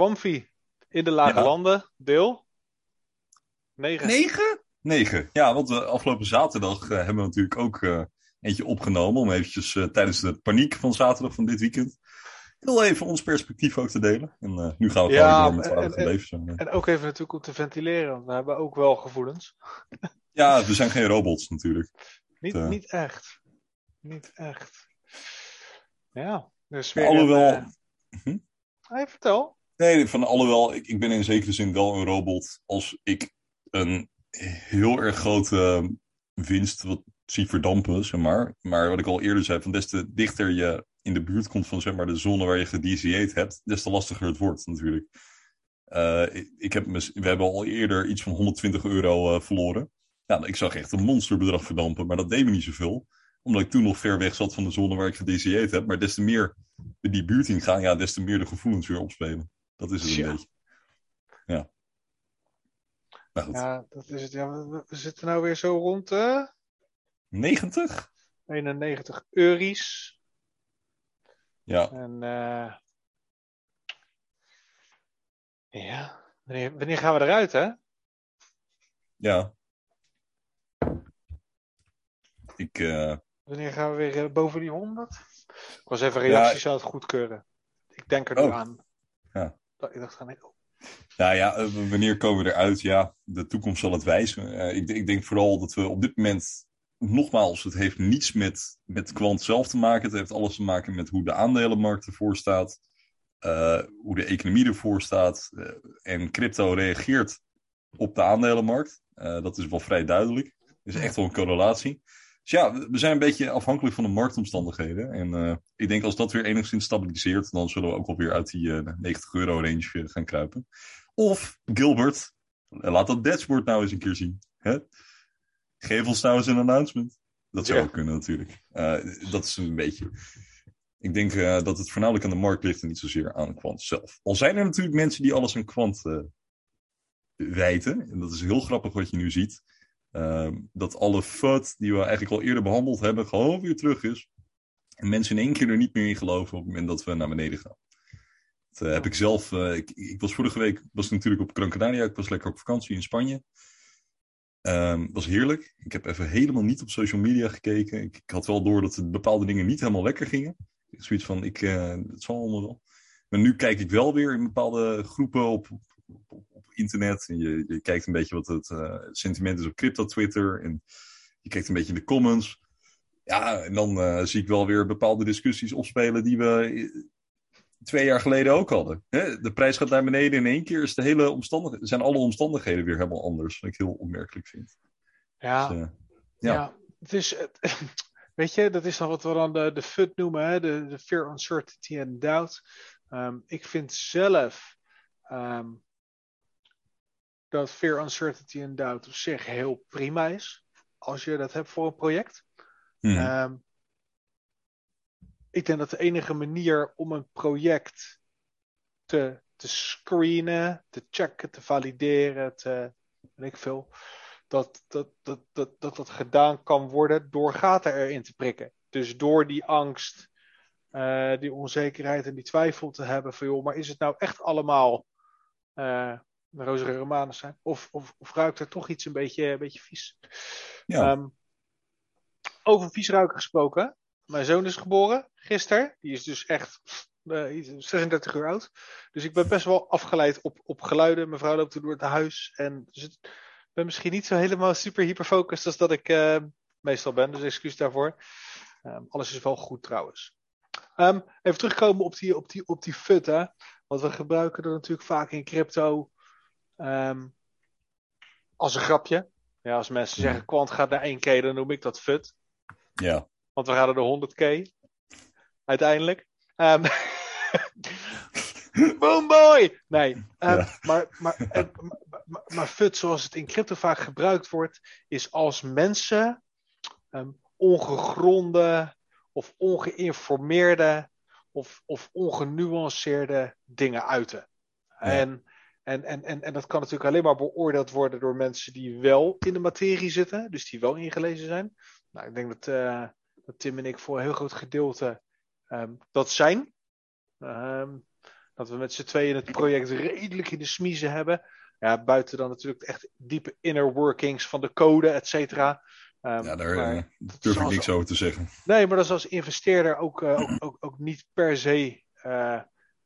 Quamfi in de lage Ja. landen, deel 9. Negen? Negen. Ja, want eh, afgelopen zaterdag eh, hebben we natuurlijk ook eh, eentje opgenomen. Om eventjes eh, tijdens de paniek van zaterdag van dit weekend. Heel even ons perspectief ook te delen. En eh, nu gaan we Ja, gewoon door met en- het en- leven. Zo. En ook even natuurlijk om te ventileren, want we hebben ook wel gevoelens. Ja, we zijn geen robots natuurlijk. Niet, niet echt. Niet echt. Ja, dus weer. Alhoewel, Een, Hm? hey, vertel. Nee, van alhoewel, ik, ik ben in zekere zin wel een robot als ik een heel erg grote winst wat zie verdampen, zeg maar. Maar wat ik al eerder zei, van des te dichter je in de buurt komt van zeg maar, de zone waar je gediezeerd hebt, des te lastiger het wordt natuurlijk. Eh, ik, heb we hebben al eerder iets van 120 euro eh, verloren. Ja, ik zag echt een monsterbedrag verdampen, maar dat deed me niet zoveel. Omdat ik toen nog ver weg zat van de zone waar ik gediezeerd heb. Maar des te meer we die buurt in gaan, ja, des te meer de gevoelens weer opspelen. Dat is het een Tja. beetje. Ja. Maar goed. Ja, dat is het. Ja, we, we zitten nou weer zo rond de 90? 91 euro's. Ja. En eh ja, wanneer, wanneer gaan we eruit, hè? Ja. Ik, eh, Wanneer gaan we weer eh, boven die 100? Ik was even reacties aan het goedkeuren. Ik denk er nu Oh. aan. Ja. Dat- Ik dacht van, nee, oh, nou ja, eh, wanneer komen we eruit? Ja, de toekomst zal het wijzen. Eh, ik, ik denk vooral dat we op dit moment, nogmaals, het heeft niets met, met kwant zelf te maken. Het heeft alles te maken met hoe de aandelenmarkt ervoor staat. eh, hoe de economie ervoor staat. en crypto reageert op de aandelenmarkt. Dat is wel vrij duidelijk. Er is echt wel een correlatie. Dus ja, we- zijn een beetje afhankelijk van de marktomstandigheden. En eh, ik denk als dat weer enigszins stabiliseert, dan zullen we ook wel weer uit die eh, 90 euro range eh, gaan kruipen. Of Gilbert, eh, laat dat dashboard nou eens een keer zien. Hè? Geef ons nou eens een announcement. Dat zou Ja. ook kunnen natuurlijk. Eh, dat is een beetje. Ik denk eh, dat het voornamelijk aan de markt ligt en niet zozeer aan kwant zelf. Al zijn er natuurlijk mensen die alles aan kwant eh wijten. En dat is heel grappig wat je nu ziet. Ehm, dat alle FUD die we eigenlijk al eerder behandeld hebben, gewoon weer terug is. En mensen in één keer er niet meer in geloven op het moment dat we naar beneden gaan. Dat eh, heb ik zelf. eh, ik, ik was vorige week was natuurlijk op Gran Canaria. Ik was lekker op vakantie in Spanje. Ehm was heerlijk. Ik heb even helemaal niet op social media gekeken. Ik, had wel door dat bepaalde dingen niet helemaal lekker gingen. Zoiets van, ik, eh, het zal allemaal wel. Maar nu kijk ik wel weer in bepaalde groepen op, op, internet. En je, je kijkt een beetje wat het eh, sentiment is op crypto Twitter. En je kijkt een beetje in de comments. Ja, en dan eh, zie ik wel weer bepaalde discussies opspelen die we eh, twee jaar geleden ook hadden. Hè? De prijs gaat naar beneden in één keer. Is de hele omstandigheden, zijn alle omstandigheden weer helemaal anders. Wat ik heel opmerkelijk vind. ja, Dus, ja. ja. het is, weet je, dat is dan wat we dan de, de FUD noemen, hè? De, de fear, uncertainty and doubt. Ehm, ik vind zelf ehm, dat fear, uncertainty and doubt op zich heel prima is. Als je dat hebt voor een project. Mhm. Ehm, ik denk dat de enige manier om een project te, te screenen, te checken, te valideren, te weet ik veel, dat dat, dat, dat, dat dat gedaan kan worden door gaten erin te prikken. Dus door die angst, eh, die onzekerheid en die twijfel te hebben van joh, maar is het nou echt allemaal eh roze romanen zijn? Of, of, of ruikt er toch iets een beetje, een beetje vies? Ja. Ehm, over vies ruiken gesproken. Mijn zoon is geboren gisteren. Die is dus echt eh, iets- 36 uur oud. Dus ik ben best wel afgeleid op, op geluiden. Mijn vrouw loopt door het huis. En dus ik ben misschien niet zo helemaal super hyperfocust als dat ik eh, meestal ben. Dus excuus daarvoor. Ehm, alles is wel goed trouwens. Ehm, even terugkomen op die, op die, op die FUD. Hè? Want we gebruiken dat natuurlijk vaak in crypto ehm, als een grapje. Ja, als mensen zeggen kwant gaat naar 1k, dan noem ik dat FUD. ja. Want we gaan naar de 100k. Uiteindelijk. Ehm boom boy! Nee. ehm, Ja. Maar, maar, maar, maar, maar FUD, zoals het in crypto vaak gebruikt wordt, is als mensen ehm, ongegronde of ongeïnformeerde of, of ongenuanceerde dingen uiten. En, en, en, en, en dat kan natuurlijk alleen maar beoordeeld worden door mensen die wel in de materie zitten, dus die wel ingelezen zijn. Nou, ik denk dat, eh, dat Tim en ik voor een heel groot gedeelte ehm, dat zijn. Ehm, Dat we met z'n tweeën het project redelijk in de smiezen hebben. Ja, buiten dan natuurlijk echt diepe inner workings van de code, et cetera. Um, ja, daar maar, uh, durf ik niks over te zeggen. Nee, maar dat is als investeerder ook, uh, ook, ook, ook, niet per se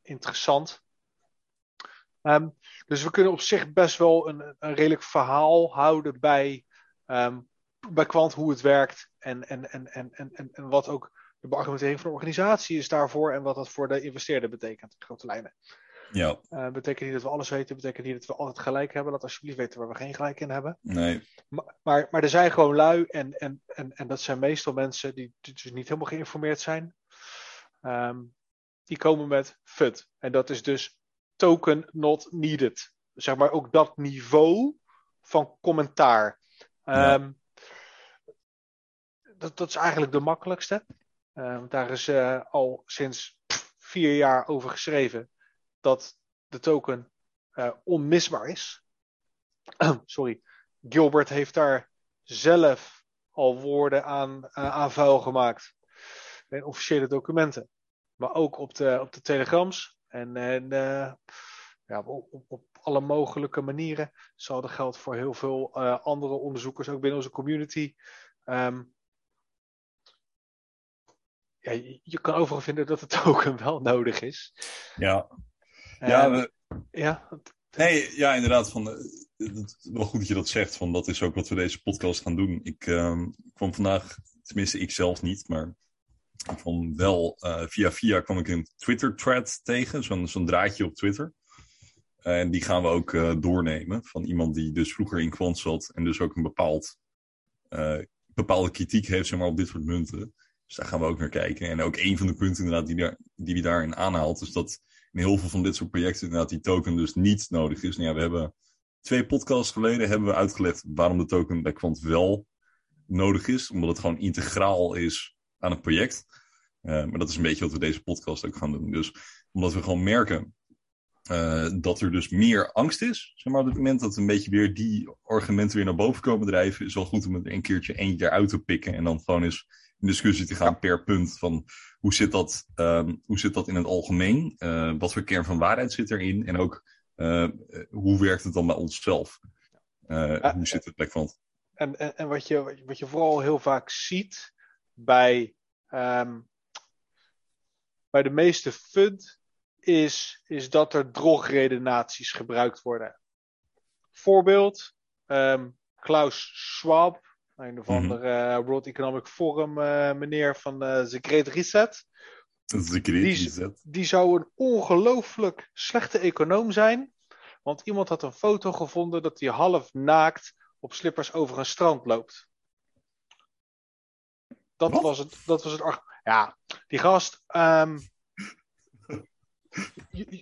interessant. Um, dus we kunnen op zich best wel een, een redelijk verhaal houden bij, um, bij Quant hoe het werkt en, en, en, en, en, en wat ook de beargumentering van de organisatie is daarvoor en wat dat voor de investeerder betekent, in grote lijnen. Ja. Uh, betekent niet dat we alles weten, betekent niet dat we altijd gelijk hebben. Laat alsjeblieft weten waar we geen gelijk in hebben. Nee. Maar, maar, maar er zijn gewoon lui en, en, en, en dat zijn meestal mensen die dus niet helemaal geïnformeerd zijn. Um, die komen met FUD. En dat is dus token not needed. Zeg maar ook dat niveau van commentaar. Ja. Um, dat, dat is eigenlijk de makkelijkste. Uh, daar is uh, al sinds vier jaar over geschreven dat de token uh, onmisbaar is. Sorry. Gilbert heeft daar zelf al woorden aan, aan vuil gemaakt. In officiële documenten. Maar ook op de, op de telegrams. En, en ja, op, op, alle mogelijke manieren. Hetzelfde geldt voor heel veel andere onderzoekers, ook binnen onze community. Um, ja, je, je kan overal vinden dat de token wel nodig is. Ja. Ja, we... ja. Nee, ja, inderdaad. Van, het is wel goed dat je dat zegt. Van, dat is ook wat we deze podcast gaan doen. Ik um, kwam vandaag, tenminste ik zelf niet, maar kwam wel uh, via via kwam ik een Twitter-thread tegen. Zo'n zo'n draadje op Twitter. En die gaan we ook uh, doornemen. Van iemand die dus vroeger in Quant zat. En dus ook een bepaald, uh, bepaalde kritiek heeft zeg maar, op dit soort munten. Dus daar gaan we ook naar kijken. En ook een van de punten inderdaad die, daar, die hij daarin aanhaalt, is dat in heel veel van dit soort projecten inderdaad die token dus niet nodig is. Nou ja, we hebben twee podcasts geleden hebben we uitgelegd waarom de token bij Quant wel nodig is. Omdat het gewoon integraal is aan het project. Uh, maar dat is een beetje wat we deze podcast ook gaan doen. Dus omdat we gewoon merken uh, dat er dus meer angst is. Zeg maar op het moment dat een beetje weer die argumenten weer naar boven komen drijven, is wel goed om er een keertje eentje eruit te pikken en dan gewoon eens in discussie te gaan per punt van hoe zit dat, um, hoe zit dat in het algemeen? Uh, wat voor kern van waarheid zit erin? En ook hoe werkt het dan bij onszelf? Hoe zit het bij kwant? En, en, en wat, je, wat je vooral heel vaak ziet bij, um, bij de meeste fund is, is dat er drogredenaties gebruikt worden. Voorbeeld, um, Klaus Schwab, een of andere uh, World Economic Forum uh, meneer van uh, The Great Reset. Die, Reset. Die zou een ongelooflijk slechte econoom zijn. Want iemand had een foto gevonden dat hij half naakt op slippers over een strand loopt. Dat Wat? was het. Dat was het ja, die gast. Um,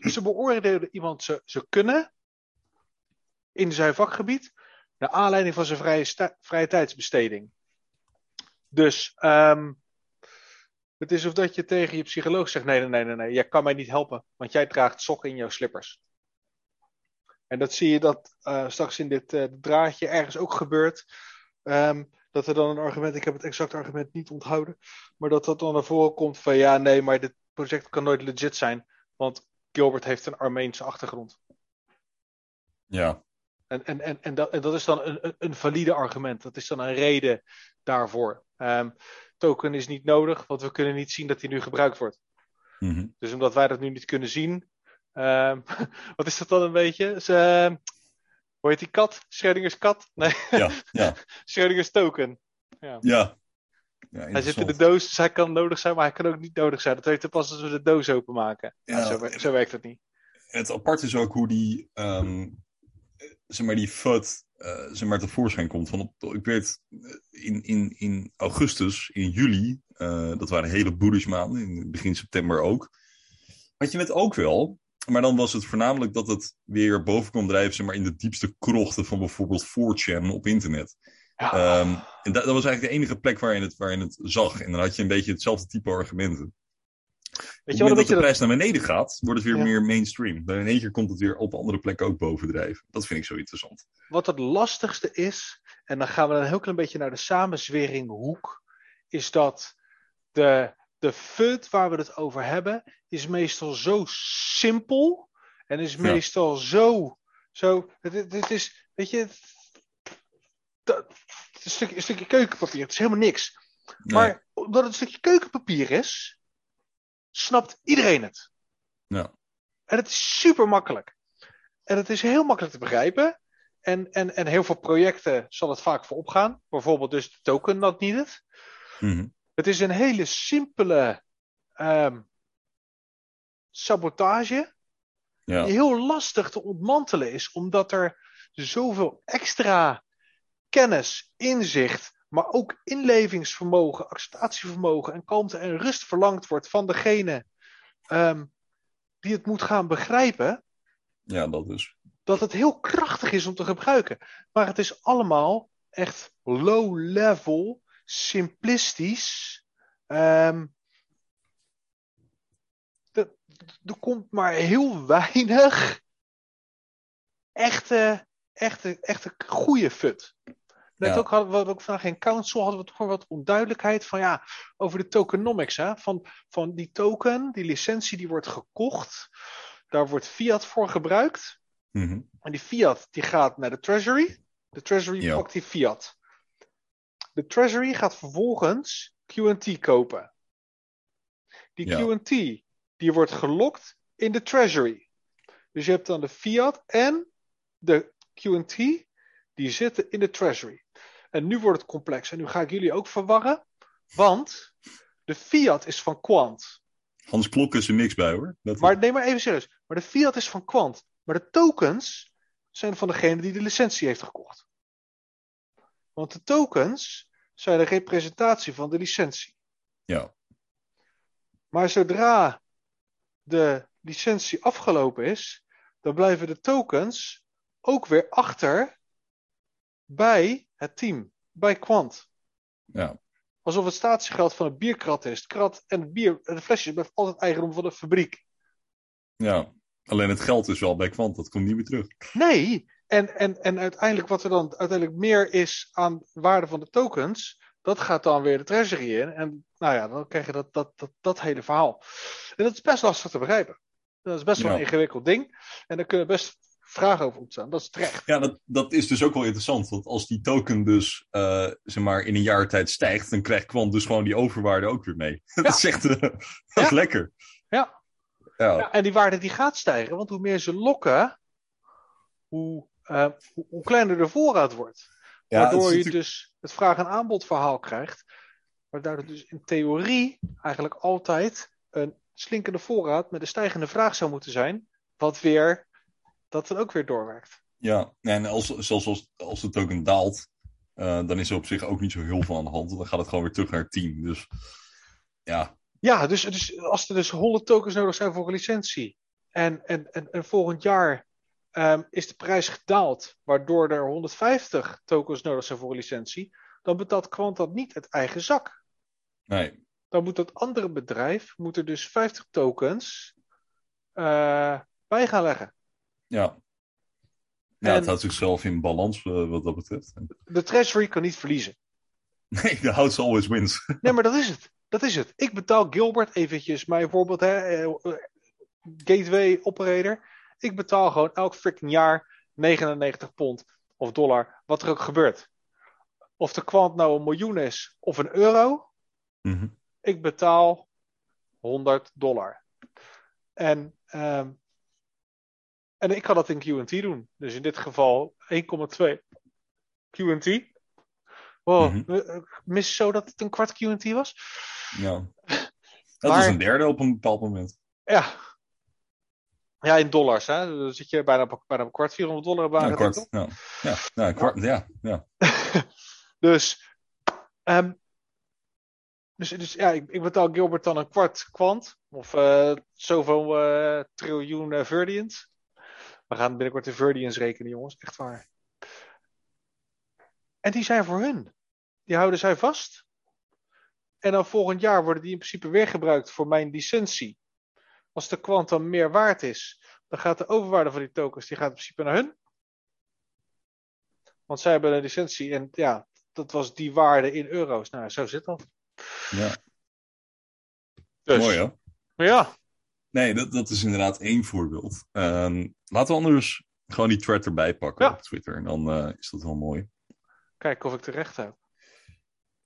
ze beoordeelden iemand ze, ze kunnen in zijn vakgebied naar aanleiding van zijn vrije, vrije tijdsbesteding. Dus um, het is of dat je tegen je psycholoog zegt: nee, nee, nee, nee, nee, jij kan mij niet helpen, want jij draagt sokken in jouw slippers. En dat zie je dat uh, straks in dit uh, draadje ergens ook gebeurt. Um, dat er dan een argument, ik heb het exacte argument niet onthouden, maar dat dat dan naar voren komt van ja, nee, maar dit project kan nooit legit zijn, want Gilbert heeft een Armeense achtergrond. Ja. En, en, en, en, dat, en dat is dan een, een valide argument. Dat is dan een reden daarvoor. Um, token is niet nodig, want we kunnen niet zien dat die nu gebruikt wordt. Mm -hmm. Dus omdat wij dat nu niet kunnen zien. Um, wat is dat dan een beetje? Dus, uh, hoe heet die kat? Schrödinger's kat? Nee. Ja, ja. Token. Ja. ja. ja hij zit in de doos, dus hij kan nodig zijn, maar hij kan ook niet nodig zijn. Dat weten we pas als we de doos openmaken. Ja, zo, zo, werkt het niet. Het apart is ook hoe die, um, zeg maar, die FUD uh, zeg maar, tevoorschijn komt. Van op, ik weet, in, in, in augustus, in juli, uh, dat waren hele bullish maanden, in begin september ook. Had je het ook wel, maar dan was het voornamelijk dat het weer boven kwam drijven, zeg maar, in de diepste krochten van bijvoorbeeld 4chan op internet. Ja. Um, en dat, dat, was eigenlijk de enige plek waarin het, waarin het zag. En dan had je een beetje hetzelfde type argumenten. Weet je dat de prijs naar beneden gaat, wordt het weer ja. meer mainstream. Dan in één keer komt het weer op andere plekken ook bovendrijven. Dat vind ik zo interessant. Wat het lastigste is, en dan gaan we een heel klein beetje naar de samenzweringhoek, is dat de de FUD waar we het over hebben, is meestal zo simpel. En is Ja. meestal zo. zo het, het, het is, weet je. Dat, het is een, stukje, een stukje keukenpapier. Het is helemaal niks. Nee. Maar omdat het een stukje keukenpapier is, snapt iedereen het. Ja. En het is super makkelijk. En het is heel makkelijk te begrijpen. En, en, en heel veel projecten zal het vaak voor opgaan. Bijvoorbeeld dus de token not needed. Mhm. Het is een hele simpele ehm, sabotage. Ja. Die heel lastig te ontmantelen is. Omdat er zoveel extra kennis, inzicht. Maar ook inlevingsvermogen, acceptatievermogen en kalmte en rust verlangd wordt van degene ehm, die het moet gaan begrijpen ja, dat is. dat het heel krachtig is om te gebruiken. Maar het is allemaal echt low level, simplistisch. Ehm, er, komt maar heel weinig echte, echte, echte goede fut. Net Ja. ook hadden we ook vandaag in council hadden we toch wat onduidelijkheid van ja, over de tokenomics. Hè? Van, van die token, die licentie die wordt gekocht. Daar wordt fiat voor gebruikt. Mhm. En die fiat die gaat naar de treasury. De treasury Ja. pakt die fiat. De treasury gaat vervolgens QT kopen. Die Ja. QT die wordt gelokt in de treasury. Dus je hebt dan de fiat en de QT die zitten in de treasury. En nu wordt het complex. En nu ga ik jullie ook verwarren. Want de fiat is van Quant. Hans Klok is er niks bij hoor. Dat Maar neem maar even serieus. Maar de fiat is van Quant. Maar de tokens zijn van degene die de licentie heeft gekocht. Want de tokens zijn de representatie van de licentie. Ja. Maar zodra de licentie afgelopen is, dan blijven de tokens ook weer achter bij het team, bij Quant. Ja. Alsof het statiegeld van een bierkrat is. Het krat en het bier, en de flesje blijft altijd eigendom van de fabriek. ja. Alleen het geld is wel bij kwant, dat komt niet meer terug. Nee, en, en, en uiteindelijk wat er dan uiteindelijk meer is aan waarde van de tokens, dat gaat dan weer de treasury in. En nou ja, dan krijg je dat, dat, dat, dat hele verhaal. En dat is best lastig te begrijpen. Dat is best wel Ja. een ingewikkeld ding. En daar kunnen best vragen over ontstaan. Dat is terecht. Ja, dat, dat is dus ook wel interessant. Want als die token dus eh, zeg maar in een jaar tijd stijgt, dan krijgt kwant dus gewoon die overwaarde ook weer mee. dat is echt eh, dat is lekker. Ja. Ja. Ja, en die waarde die gaat stijgen, want hoe meer ze lokken, hoe, eh, hoe, kleiner de voorraad wordt. Ja, het Waardoor je natuurlijk- dus het vraag- en aanbod verhaal krijgt. Waardoor er dus in theorie eigenlijk altijd een slinkende voorraad met een stijgende vraag zou moeten zijn. Wat weer, dat dan ook weer doorwerkt. Ja, en als, zelfs als, als de token daalt, eh, dan is er op zich ook niet zo heel veel aan de hand. Dan gaat het gewoon weer terug naar het team. Dus ja, Ja, dus, dus als er dus 100 tokens nodig zijn voor een licentie. En, en, en, en volgend jaar ehm, is de prijs gedaald. Waardoor er 150 tokens nodig zijn voor een licentie. Dan betaalt Quant dat niet uit eigen zak. nee. dan moet dat andere bedrijf moet er dus 50 tokens eh, bij gaan leggen. Ja. Ja, En- het houdt zichzelf in balans eh, wat dat betreft. De treasury kan niet verliezen. Nee, de house always wins. Nee, maar dat is het. Dat is het. Ik betaal Gilbert eventjes, mijn voorbeeld, hè, eh, gateway operator. Ik betaal gewoon elk freaking jaar 99 pond of dollar, wat er ook gebeurt. Of de kwant nou een miljoen is of een euro, Mhm. ik betaal 100 dollar. En, ehm, en ik kan dat in QT doen. Dus in dit geval 1,2 QT. Wow, eh, mis zo dat het een kwart QT was? Ja. Dat Maar- is een derde op een bepaald moment. Ja. Ja, in dollars, hè? Dan zit je bijna, op- bijna op een kwart 400 dollar bij. Ja, een kwart. Ja, ja, kwart. Ja, ja. Dus, ehm, dus, dus ja, ik, ik betaal Gilbert dan een kwart kwant. Of eh, zoveel eh, triljoen eh, Verdians. We gaan binnenkort de Verdians rekenen, jongens. Echt waar. En die zijn voor hun. Die houden zij vast. En dan volgend jaar worden die in principe weer gebruikt voor mijn licentie. Als de kwant dan meer waard is, dan gaat de overwaarde van die tokens die gaat in principe naar hun. Want zij hebben een licentie en ja, dat was die waarde in euro's. Nou, zo zit dat. ja. Dus, Mooi hè? maar ja, Nee, dat, dat is inderdaad één voorbeeld. Ehm, laten we anders gewoon die thread erbij pakken Ja. op Twitter. En dan eh, is dat wel mooi. kijk of ik terecht heb.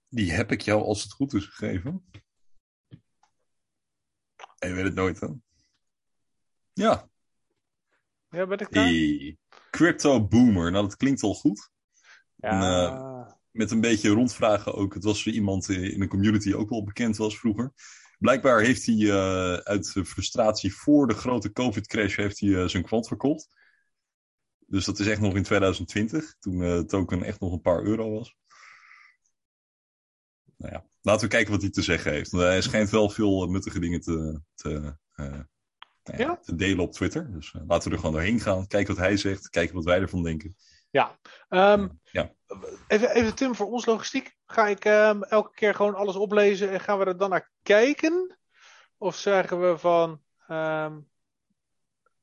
Die heb ik jou als het goed is gegeven. Je weet het nooit hè? Ja, Ja, ben ik daar? die Crypto Boomer. Nou, dat klinkt al goed. Ja. met een beetje rondvragen ook. Het was iemand in de community die ook wel bekend was vroeger. Blijkbaar heeft hij eh, uit frustratie voor de grote COVID-crash heeft hij, eh, zijn kwant verkocht. Dus dat is echt nog in 2020, toen eh, het token echt nog een paar euro was. Nou ja, laten we kijken wat hij te zeggen heeft. Want hij schijnt wel veel eh, nuttige dingen te, te, eh, nou ja, te delen op Twitter. Dus eh, laten we er gewoon doorheen gaan. Kijken wat hij zegt. Kijken wat wij ervan denken. Ja. Ehm, Ja. even, even Tim, voor ons logistiek. Ga ik ehm, elke keer gewoon alles oplezen en gaan we er dan naar kijken? Of zeggen we van, ehm,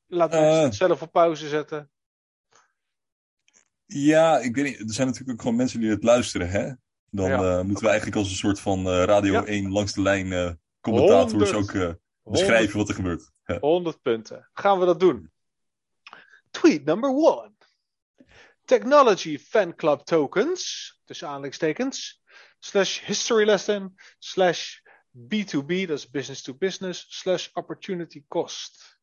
laten we het zelf op pauze zetten? Ja, ik weet niet. Er zijn natuurlijk ook gewoon mensen die het luisteren, hè? Dan Ja, eh, moeten we eigenlijk als een soort van eh, Radio Ja. 1 langs de lijn eh, commentators Honderd. ook eh, beschrijven wat er gebeurt. Ja. 100 punten. Gaan we dat doen? Tweet number one. Technology fan club tokens, tussen aanhalingstekens, slash history lesson, slash B2B, dat is business to business, slash opportunity cost.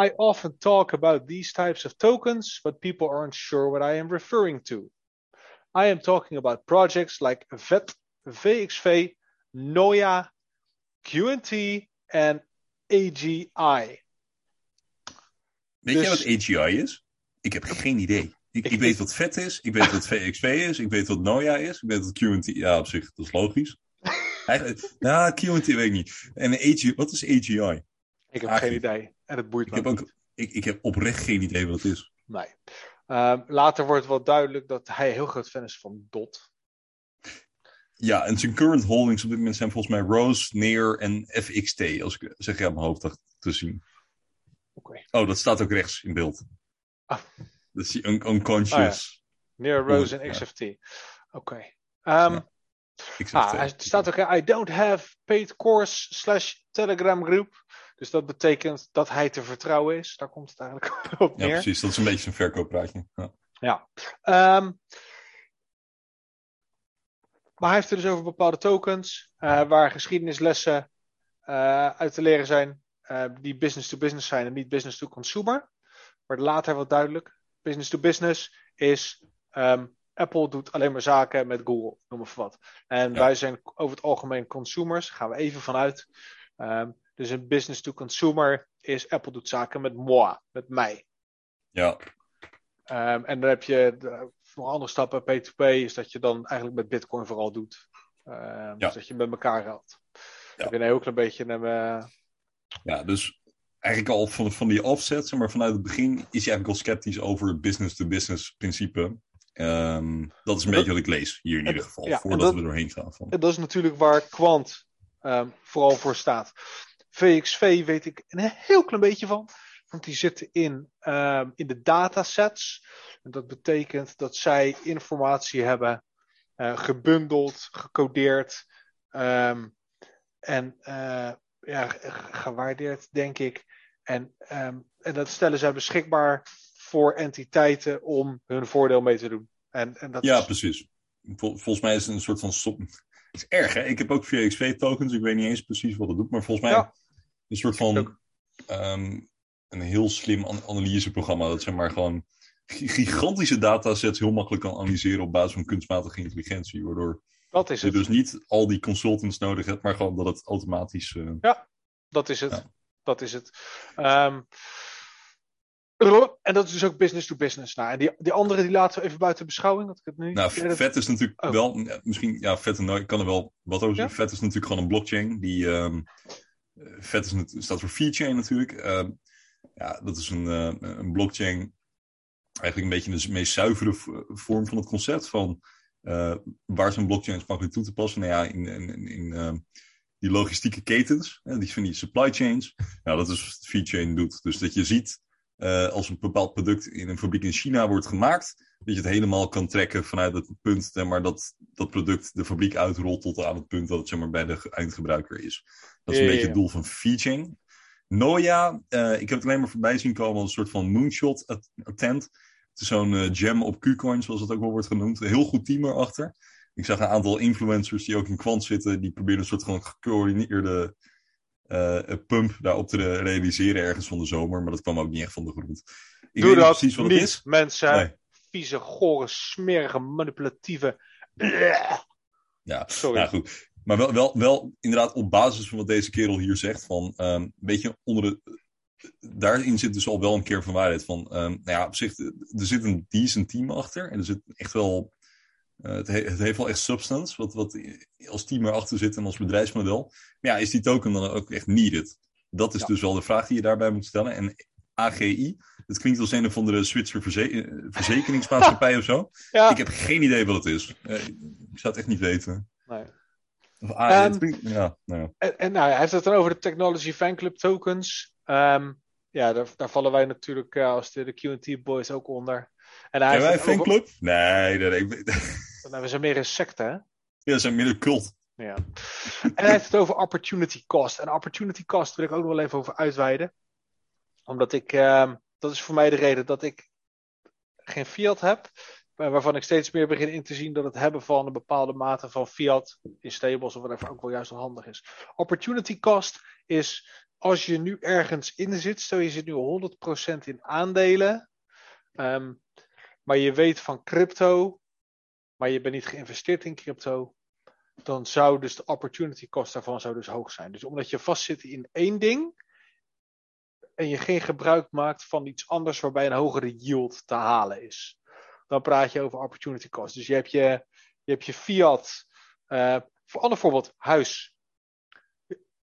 I often talk about these types of tokens, but people aren't sure what I am referring to. I am talking about projects like VET, VXV, Noia, QNT, and AGI. Weet Dus- jij wat AGI is? Ik heb geen idee. Ik, Ik- weet wat VET is, ik weet wat VXV is, ik weet wat Noia is, ik weet wat QNT... Ja, op zich, dat is logisch. Eigenlijk, ja, QNT weet ik niet. En AGI, wat is AGI? Ik heb geen idee. En het boeit Ik me heb, ook, ik, ik heb oprecht geen idee wat het is. Nee. Ehm, later wordt wel duidelijk dat hij heel groot fan is van DOT. Ja, en zijn current holdings op dit moment zijn volgens mij Rose, Near en FXT, als ik zeg uit mijn hoofd dacht te zien. Oké. Oh, dat staat ook rechts in beeld. Ah. Dat is die un- unconscious. Near Rose Ja. en XFT. Oké. Ehm, Ja. XFT. ah, hij staat ook, I don't have paid course slash telegram group. Dus dat betekent dat hij te vertrouwen is. Daar komt het eigenlijk op Ja, neer. precies. Dat is een beetje een verkooppraatje. Ja. Ja. Ehm, maar hij heeft het dus over bepaalde tokens eh, waar geschiedenislessen eh, uit te leren zijn eh, die business to business zijn en niet business to consumer. Wordt later wat duidelijk. Business to business is ehm, Apple doet alleen maar zaken met Google, noem maar wat. En Ja. wij zijn over het algemeen consumers, gaan we even vanuit. Ehm, dus een business to consumer is Apple doet zaken met moi, met mij. ja, Ehm, en dan heb je de, nog andere stappen. P2P is dat je dan eigenlijk met Bitcoin vooral doet. Ehm, Dus dat je met elkaar geldt. Ja. Ik ben een heel klein beetje een. eh, ja, dus eigenlijk al van, van die offset, maar vanuit het begin, is hij eigenlijk al sceptisch over het business-to-business principe. Ehm, dat is een En beetje wat ik lees hier in ieder geval, ja, voordat dat- we doorheen gaan. Van. dat is natuurlijk waar Quant vooral voor staat. VXV weet ik een heel klein beetje van. Want die zitten in, ehm, in de datasets. En dat betekent dat zij informatie hebben eh, gebundeld, gecodeerd. ehm, en eh, ja, ge- gewaardeerd, denk ik. En, ehm, en dat stellen zij beschikbaar voor entiteiten om hun voordeel mee te doen. En, en dat Ja, is, precies. Vol- volgens mij is het een soort van stop. Het is erg, hè? Ik heb ook VXV-tokens. Ik weet niet eens precies wat het doet, maar volgens mij Ja. Een soort van ehm, een heel slim an- analyseprogramma. Dat zeg maar gewoon gi- gigantische datasets heel makkelijk kan analyseren op basis van kunstmatige intelligentie. Waardoor dat is je het. dus niet al die consultants nodig hebt, maar gewoon dat het automatisch. eh, Dat is het. Ja. Dat is het. Ehm, en dat is dus ook business to business. Nou, en die, die andere die laten we even buiten beschouwing. Dat ik het nu Nou, Ja, vet is natuurlijk Oh. wel, ja, misschien, ja, vet en ik kan er wel wat over zeggen. Vet is natuurlijk gewoon een blockchain. Die, ehm eh, vet is, nat- staat voor VeChain natuurlijk. Ehm, ja, dat is een, eh, een blockchain. Eigenlijk een beetje de meest zuivere vorm van het concept van eh, waar zijn blockchains makkelijk toe te passen. Nou ja, in, in, in, ehm, die logistieke ketens, die van die supply chains. Nou, dat is wat VeChain doet. Dus dat je ziet eh, als een bepaald product in een fabriek in China wordt gemaakt, dat je het helemaal kan trekken vanuit het punt, zeg maar, dat dat product de fabriek uitrolt tot aan het punt dat het zeg maar, bij de eindgebruiker is. Dat is een Ja, beetje ja, het doel van VeChain. Noia, eh, ik heb het alleen maar voorbij zien komen als een soort van moonshot at- attempt. Het is zo'n eh, jam op Qcoin, zoals het ook wel wordt genoemd. Een heel goed team erachter. Ik zag een aantal influencers die ook in kwant zitten, die proberen een soort van gecoördineerde eh, pump daarop te re- realiseren ergens van de zomer, maar dat kwam ook niet echt van de grond. Ik Doe weet dat precies wat niet, het is. mensen. Nee. Vieze, gore, smerige, manipulatieve... Ja, Sorry. nou goed. Maar wel, wel, wel inderdaad op basis van wat deze kerel hier zegt, van ehm, een beetje onder de. Daarin zit dus al wel een keer van waarheid. Van, ehm, nou ja, op zich, er zit een decent team achter. En er zit echt wel. eh, het, he- het heeft wel echt substance, wat, wat als team erachter zit en als bedrijfsmodel. Maar ja, is die token dan ook echt needed? Dat is Ja. dus wel de vraag die je daarbij moet stellen. En AGI, het klinkt als een of andere Zwitser verze eh, verzekeringsmaatschappij of zo. Ja. Ik heb geen idee wat het is. Eh, ik zou het echt niet weten. Nee. Of, ah, Ehm, klinkt- ja, nou ja. En, en nou, hij heeft het dan over de Technology Fanclub tokens. Ehm, ja, daar, daar vallen wij natuurlijk eh, als de, de Q&T boys ook onder. En hij wij een over- fanclub? Nee, nee. ik- Nou, we zijn meer een secte, hè? Ja, ze zijn meer een cult. Ja. En hij heeft het over opportunity cost. En opportunity cost wil ik ook nog wel even over uitweiden. Omdat ik, ehm, dat is voor mij de reden dat ik geen fiat heb. Waarvan ik steeds meer begin in te zien dat het hebben van een bepaalde mate van fiat in stables of whatever ook wel juist wel handig is. Opportunity cost is als je nu ergens in zit, stel je zit nu 100% in aandelen, ehm, maar je weet van crypto, maar je bent niet geïnvesteerd in crypto, dan zou dus de opportunity cost daarvan zou dus hoog zijn. Dus omdat je vastzit in één ding en je geen gebruik maakt van iets anders waarbij een hogere yield te halen is, dan praat je over opportunity cost. Dus je hebt je, je, hebt je fiat, eh, voor ander voorbeeld, huis.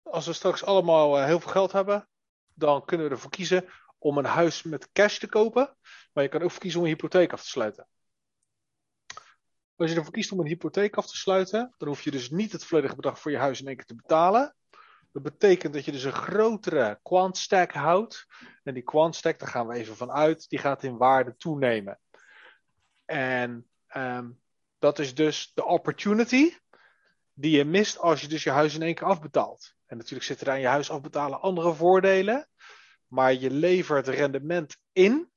Als we straks allemaal eh, heel veel geld hebben, dan kunnen we ervoor kiezen om een huis met cash te kopen, maar je kan ook kiezen om een hypotheek af te sluiten. Als je ervoor kiest om een hypotheek af te sluiten, dan hoef je dus niet het volledige bedrag voor je huis in één keer te betalen. Dat betekent dat je dus een grotere quant stack houdt. En die quant stack, daar gaan we even van uit, die gaat in waarde toenemen. En ehm, dat is dus de opportunity die je mist als je dus je huis in één keer afbetaalt. En natuurlijk zitten er aan je huis afbetalen andere voordelen. Maar je levert rendement in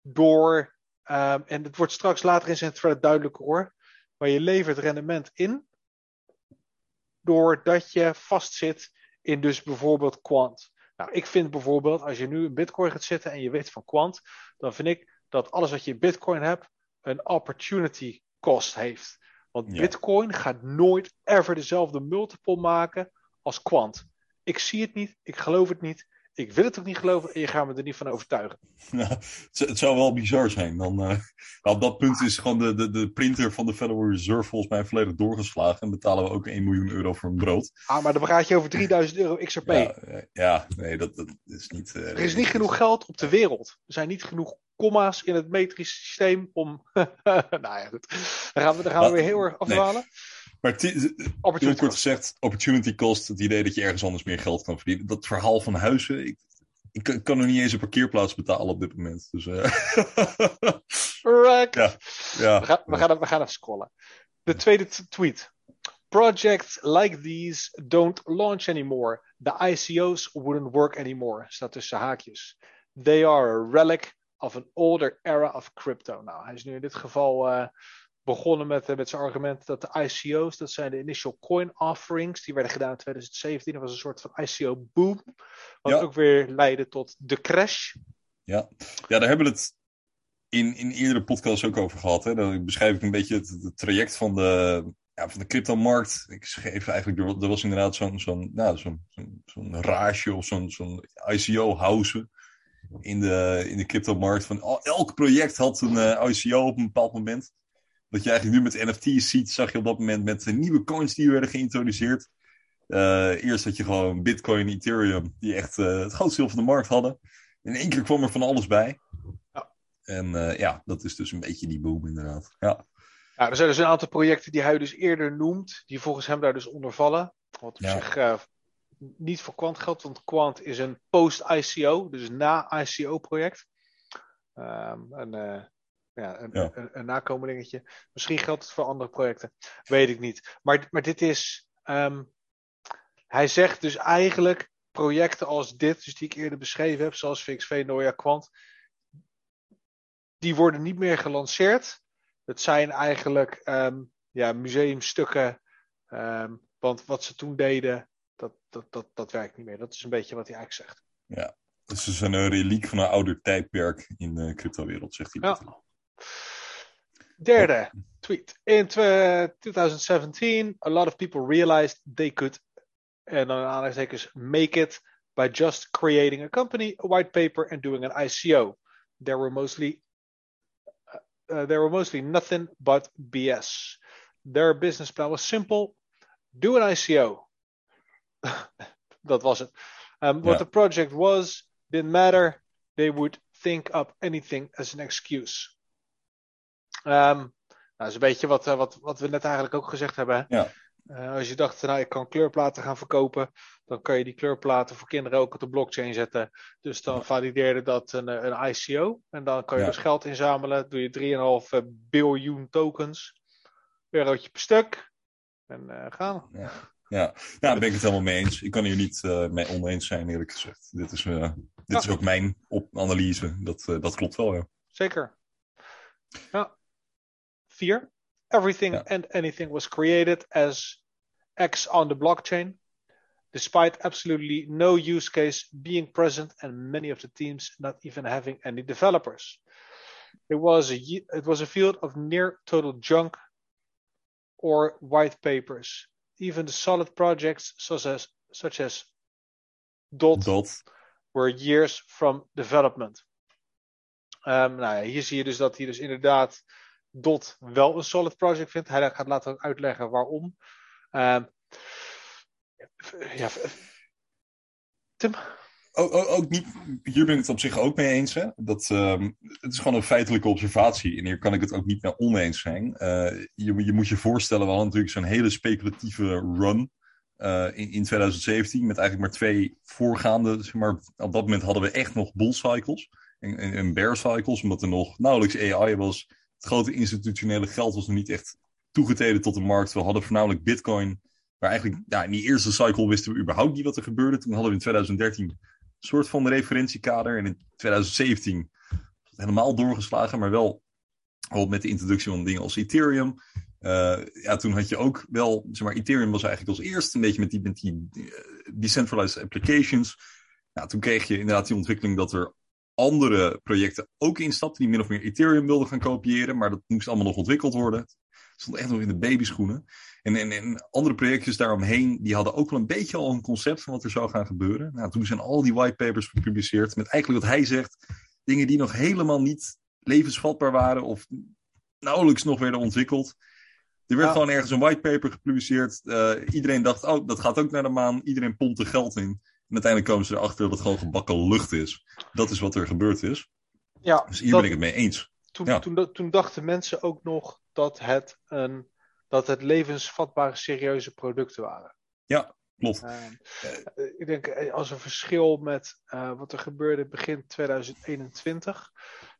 door Um, en het wordt straks later in zijn thread duidelijker hoor. Maar je levert rendement in. Doordat je vastzit in dus bijvoorbeeld quant. Nou, ik vind bijvoorbeeld, als je nu in bitcoin gaat zitten en je weet van quant. Dan vind ik dat alles wat je in bitcoin hebt, een opportunity cost heeft. Want Ja. bitcoin gaat nooit ever dezelfde multiple maken als quant. Ik zie het niet, ik geloof het niet. Ik wil het ook niet geloven en je gaat me er niet van overtuigen. Ja, het, zou- het zou wel bizar zijn. Dan, eh, maar op dat punt is gewoon de, de, de printer van de Federal Reserve volgens mij volledig doorgeslagen. En betalen we ook 1 miljoen euro voor een brood. Ah, maar dan praat je over 3000 euro XRP. Ja, eh, ja, nee, dat, dat is niet... eh, Er is niet genoeg geld op de wereld. Er zijn niet genoeg komma's in het metrische systeem om. nou ja, goed. Dan gaan we, dan gaan we Maar- weer heel erg afdwalen. Maar heel kort cost. gezegd, opportunity cost, het idee dat je ergens anders meer geld kan verdienen. Dat verhaal van huizen, ik, ik kan- nog niet eens een parkeerplaats betalen op dit moment. Dus, eh. Ja. ja. We, gaan, we, gaan, we gaan even scrollen. De tweede tweet. Projects like these don't launch anymore. The ICO's wouldn't work anymore. Staat tussen haakjes. They are a relic of an older era of crypto. Nou, hij is nu in dit geval eh, begonnen met, eh, met zijn argument dat de ICO's, dat zijn de initial coin offerings, die werden gedaan in 2017. Dat was een soort van ICO boom. Wat Ja. ook weer leidde tot de crash. Ja, ja daar hebben we het in, in eerdere podcasts ook over gehad. Hè? Dan beschrijf ik een beetje het, het traject van de, ja, van de cryptomarkt. Ik schreef eigenlijk, er, er was inderdaad zo'n zo'n nou, zo'n zo'n rage of zo'n zo'n ICO-house in de, in de cryptomarkt. Van, al- elk project had een eh, ICO op een bepaald moment. Wat je eigenlijk nu met NFT's ziet, zag je op dat moment met eh, nieuwe coins die werden geïntroduceerd. Eh, eerst had je gewoon Bitcoin, Ethereum, die echt eh, het grootste deel van de markt hadden. In één keer kwam er van alles bij. Ja. En eh, ja, dat is dus een beetje die boom inderdaad. Ja, Ja, er zijn dus een aantal projecten die hij dus eerder noemt, die volgens hem daar dus onder vallen. Wat op Ja. zich niet voor Quant geldt, want Quant is een post-ICO, dus na ICO-project. Um, uh, ja, een, ja. Een, een, nakomelingetje. Misschien geldt het voor andere projecten, weet ik niet. Maar, maar dit is. Um, hij zegt dus eigenlijk projecten als dit, dus die ik eerder beschreven heb, zoals VXV, Noia, Quant, die worden niet meer gelanceerd. Het zijn eigenlijk um, ja, museumstukken. Um, want wat ze toen deden, dat, dat, dat, dat werkt niet meer. Dat is een beetje wat hij eigenlijk zegt. Ja, dus het is een reliek van een ouder tijdperk in de cryptowereld, zegt hij. Ja. Derde tweet. In 2017, a lot of people realized they could, en dan aanhalingstekens, make it by just creating a company, a white paper, and doing an ICO. There were mostly uh, there were mostly nothing but BS. Their business plan was simple: do an ICO. that was it. Um, what yeah. the project was didn't matter. They would think up anything as an excuse. Um, nou, dat is een beetje wat, uh, wat, wat we net eigenlijk ook gezegd hebben. Ja. Uh, als je dacht, nou, ik kan kleurplaten gaan verkopen, dan kan je die kleurplaten voor kinderen ook op de blockchain zetten. Dus dan valideerde dat een, eh, een ICO. En dan kan je ja. dus geld inzamelen. Doe je 3,5 biljoen tokens. Eurotje per stuk. En uh, gaan. Ja. Ja, nou, daar ben ik het helemaal mee eens. Ik kan hier niet uh, mee oneens zijn, eerlijk gezegd. Dit is, uh, dit is ook mijn op analyse. Dat, uh, dat klopt wel, ja. Zeker. Ja. Vier. Everything yeah. and anything was created as X on the blockchain, despite absolutely no use case being present and many of the teams not even having any developers. It was a, it was a field of near total junk or white papers. Even the solid projects such as, such as Dot, Dot. were years from development. Um, nou ja, hier zie je dus dat hij dus inderdaad Dot wel een solid project vindt. Hij gaat later uitleggen waarom. Uh, ja, Tim? Ook, ook, niet, hier ben ik het op zich ook mee eens. Hè? Dat, uh, het is gewoon een feitelijke observatie. En hier kan ik het ook niet meer oneens zijn. Uh, je, je, moet je voorstellen, we hadden natuurlijk zo'n hele speculatieve run. Uh, in, in 2017 met eigenlijk maar twee voorgaande. Zeg maar, op dat moment hadden we echt nog bull cycles en, en, en bear cycles, omdat er nog nauwelijks AI was het grote institutionele geld was nog niet echt toegetreden tot de markt. We hadden voornamelijk Bitcoin. Maar eigenlijk, ja, in die eerste cycle wisten we überhaupt niet wat er gebeurde. Toen hadden we in 2013 een soort van referentiekader. En in 2017 helemaal doorgeslagen, maar wel met de introductie van dingen als Ethereum. Uh, ja, toen had je ook wel, zeg maar, Ethereum was eigenlijk als eerste een beetje met die, uh, decentralized applications. Nou, toen kreeg je inderdaad die ontwikkeling dat er andere projecten ook instapten die min of meer Ethereum wilden gaan kopiëren, maar dat moest allemaal nog ontwikkeld worden. Het stond echt nog in de babyschoenen. En, en, en andere projectjes daaromheen, die hadden ook wel een beetje al een concept van wat er zou gaan gebeuren. Nou, toen zijn al die whitepapers gepubliceerd met eigenlijk wat hij zegt, dingen die nog helemaal niet levensvatbaar waren of nauwelijks nog werden ontwikkeld. Er werd gewoon ergens een whitepaper gepubliceerd. Uh, iedereen dacht, oh, dat gaat ook naar de maan. Iedereen pompte geld in. En uiteindelijk komen ze erachter dat het gewoon gebakken lucht is. Dat is wat er gebeurd is. Ja, dus hier ben ik het mee eens. Toen, ja. toen, toen, dachten mensen ook nog dat het, een, dat het levensvatbare, serieuze producten waren. Ja, klopt. Uh, uh, ik denk als een verschil met uh, wat er gebeurde begin 2021.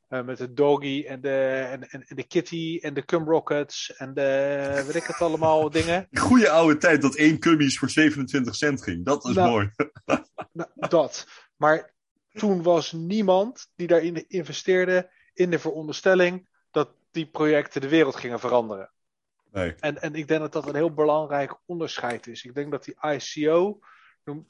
Uh, met de Doggy en de, en, en, en, de Kitty en de Cum Rockets en de, weet ik het allemaal, dingen. Goeie oude tijd dat één cummies voor 27 cent ging. Dat is nou, mooi. nou, dat. Maar toen was niemand die daarin investeerde in de veronderstelling dat die projecten de wereld gingen veranderen. Nee. En, en ik denk dat dat een heel belangrijk onderscheid is. Ik denk dat die ICO,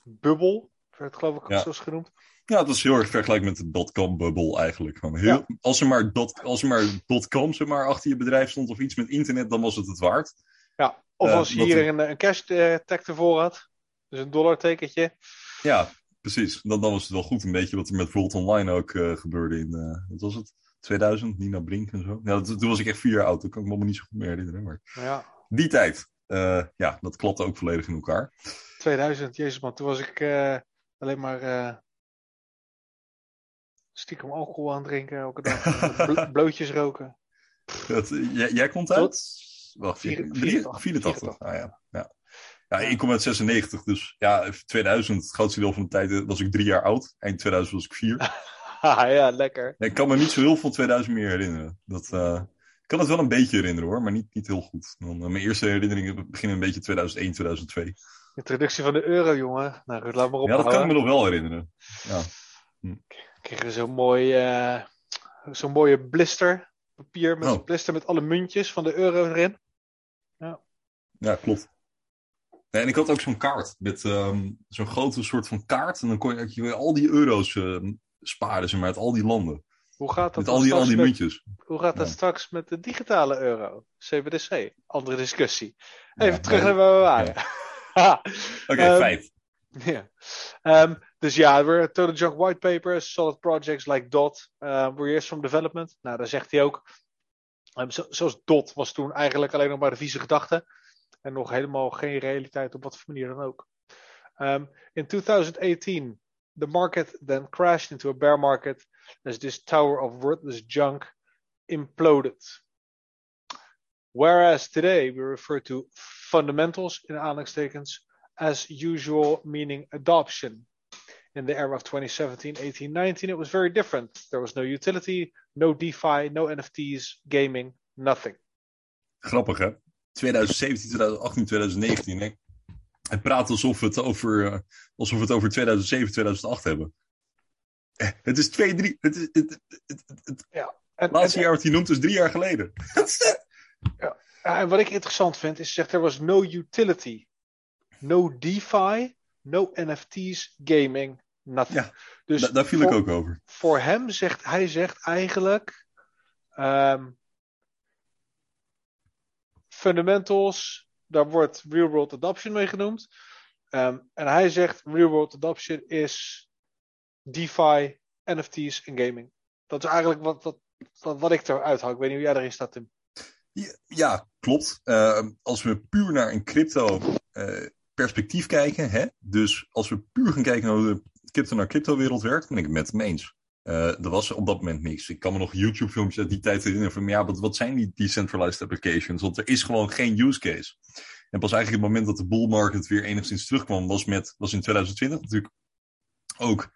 bubbel, werd geloof ik Ja. zoals genoemd, Ja, dat is heel erg vergelijkbaar met de dotcom-bubbel eigenlijk. Gewoon heel, Ja. Als er maar, dot, als er maar dotcom zeg maar, achter je bedrijf stond of iets met internet, dan was het het waard. Ja, of Eh, als je hier er- een, een cash tag ervoor had. Dus een dollartekentje. Ja, precies. Dan, dan was het wel goed een beetje wat er met Volt Online ook eh, gebeurde in, eh, wat was het? 2000, Nina Brink en zo. Ja, dat- toen was ik echt vier jaar oud, dat kan ik me allemaal niet zo goed meer herinneren. Maar Ja, die tijd, ja, dat klapte ook volledig in elkaar. 2000, jezus man. Toen was ik alleen maar stiekem alcohol aan drinken elke dag. Bl- blootjes roken. Dat, jij, jij komt uit? Wacht, Vier- 84. 84. 84. Ah, ja. Ja. Ja, ik kom uit 96, dus ja, 2000, het grootste deel van de tijd was ik drie jaar oud. Eind 2000 was ik vier. ja, lekker. ik kan me niet zo heel veel 2000 meer herinneren. Dat, uh, ik kan het wel een beetje herinneren hoor, maar niet, niet heel goed. Dan, uh, mijn eerste herinneringen beginnen een beetje 2001, 2002. Introductie van de euro, jongen. Nou, laat maar op. Ja, dat kan ik me nog wel herinneren. Ja. Hm. Kregen we zo'n mooi, uh, zo'n mooie blister. Papier met oh. blister met alle muntjes van de euro erin. Ja, ja klopt. Nee, en ik had ook zo'n kaart met um, zo'n grote soort van kaart. En dan kon je, je al die euro's uh, sparen, zeg maar, uit al die landen. Hoe gaat dat met al die, al die met, muntjes. Hoe gaat dat ja. straks met de digitale euro? CBDC. Andere discussie. Even ja, terug naar waar we waren. Oké, okay, um, vijf. Ja. Um, dus ja, we're Total Junk White Papers, solid projects like DOT, uh, were years from development. Nou, daar zegt hij ook. Zo, zoals DOT was toen eigenlijk alleen nog maar de vieze gedachte. En nog helemaal geen realiteit op wat voor manier dan ook. Um, in 2018, the market then crashed into a bear market as this tower of worthless junk imploded. Whereas today we refer to fundamentals in aanhalingstekens as usual, meaning adoption. In the era of 2017, 18, 19, it was very different. There was no utility, no DeFi, no NFTs, gaming, nothing. Grappig hè? 2017, 2018, 2019. Hè? Hij praat alsof we het over, uh, alsof we het over 2007, 2008 hebben. Het is twee, drie. Het, is, het, het, het ja, en, laatste en, jaar wat hij noemt is drie jaar geleden. ja, en wat ik interessant vind is, zegt er was no utility, no DeFi, no NFT's, gaming, nothing. Ja, dus da, daar viel voor, ik ook over. Voor hem zegt hij zegt eigenlijk. Um, fundamentals, daar wordt real world adoption mee genoemd. Um, en hij zegt real world adoption is DeFi, NFT's en gaming. Dat is eigenlijk wat, wat, wat, wat ik eruit haal. Ik weet niet hoe jij erin staat, Tim. Ja, ja klopt. Uh, als we puur naar een crypto uh, perspectief kijken, hè? dus als we puur gaan kijken naar hoe de crypto naar crypto wereld werkt, ben ik met hem eens. Uh, er was op dat moment niks. Ik kan me nog YouTube-filmpjes uit die tijd herinneren van, ja, wat, zijn die decentralized applications? Want er is gewoon geen use case. En pas eigenlijk het moment dat de bull market weer enigszins terugkwam, was, met, was in 2020 natuurlijk ook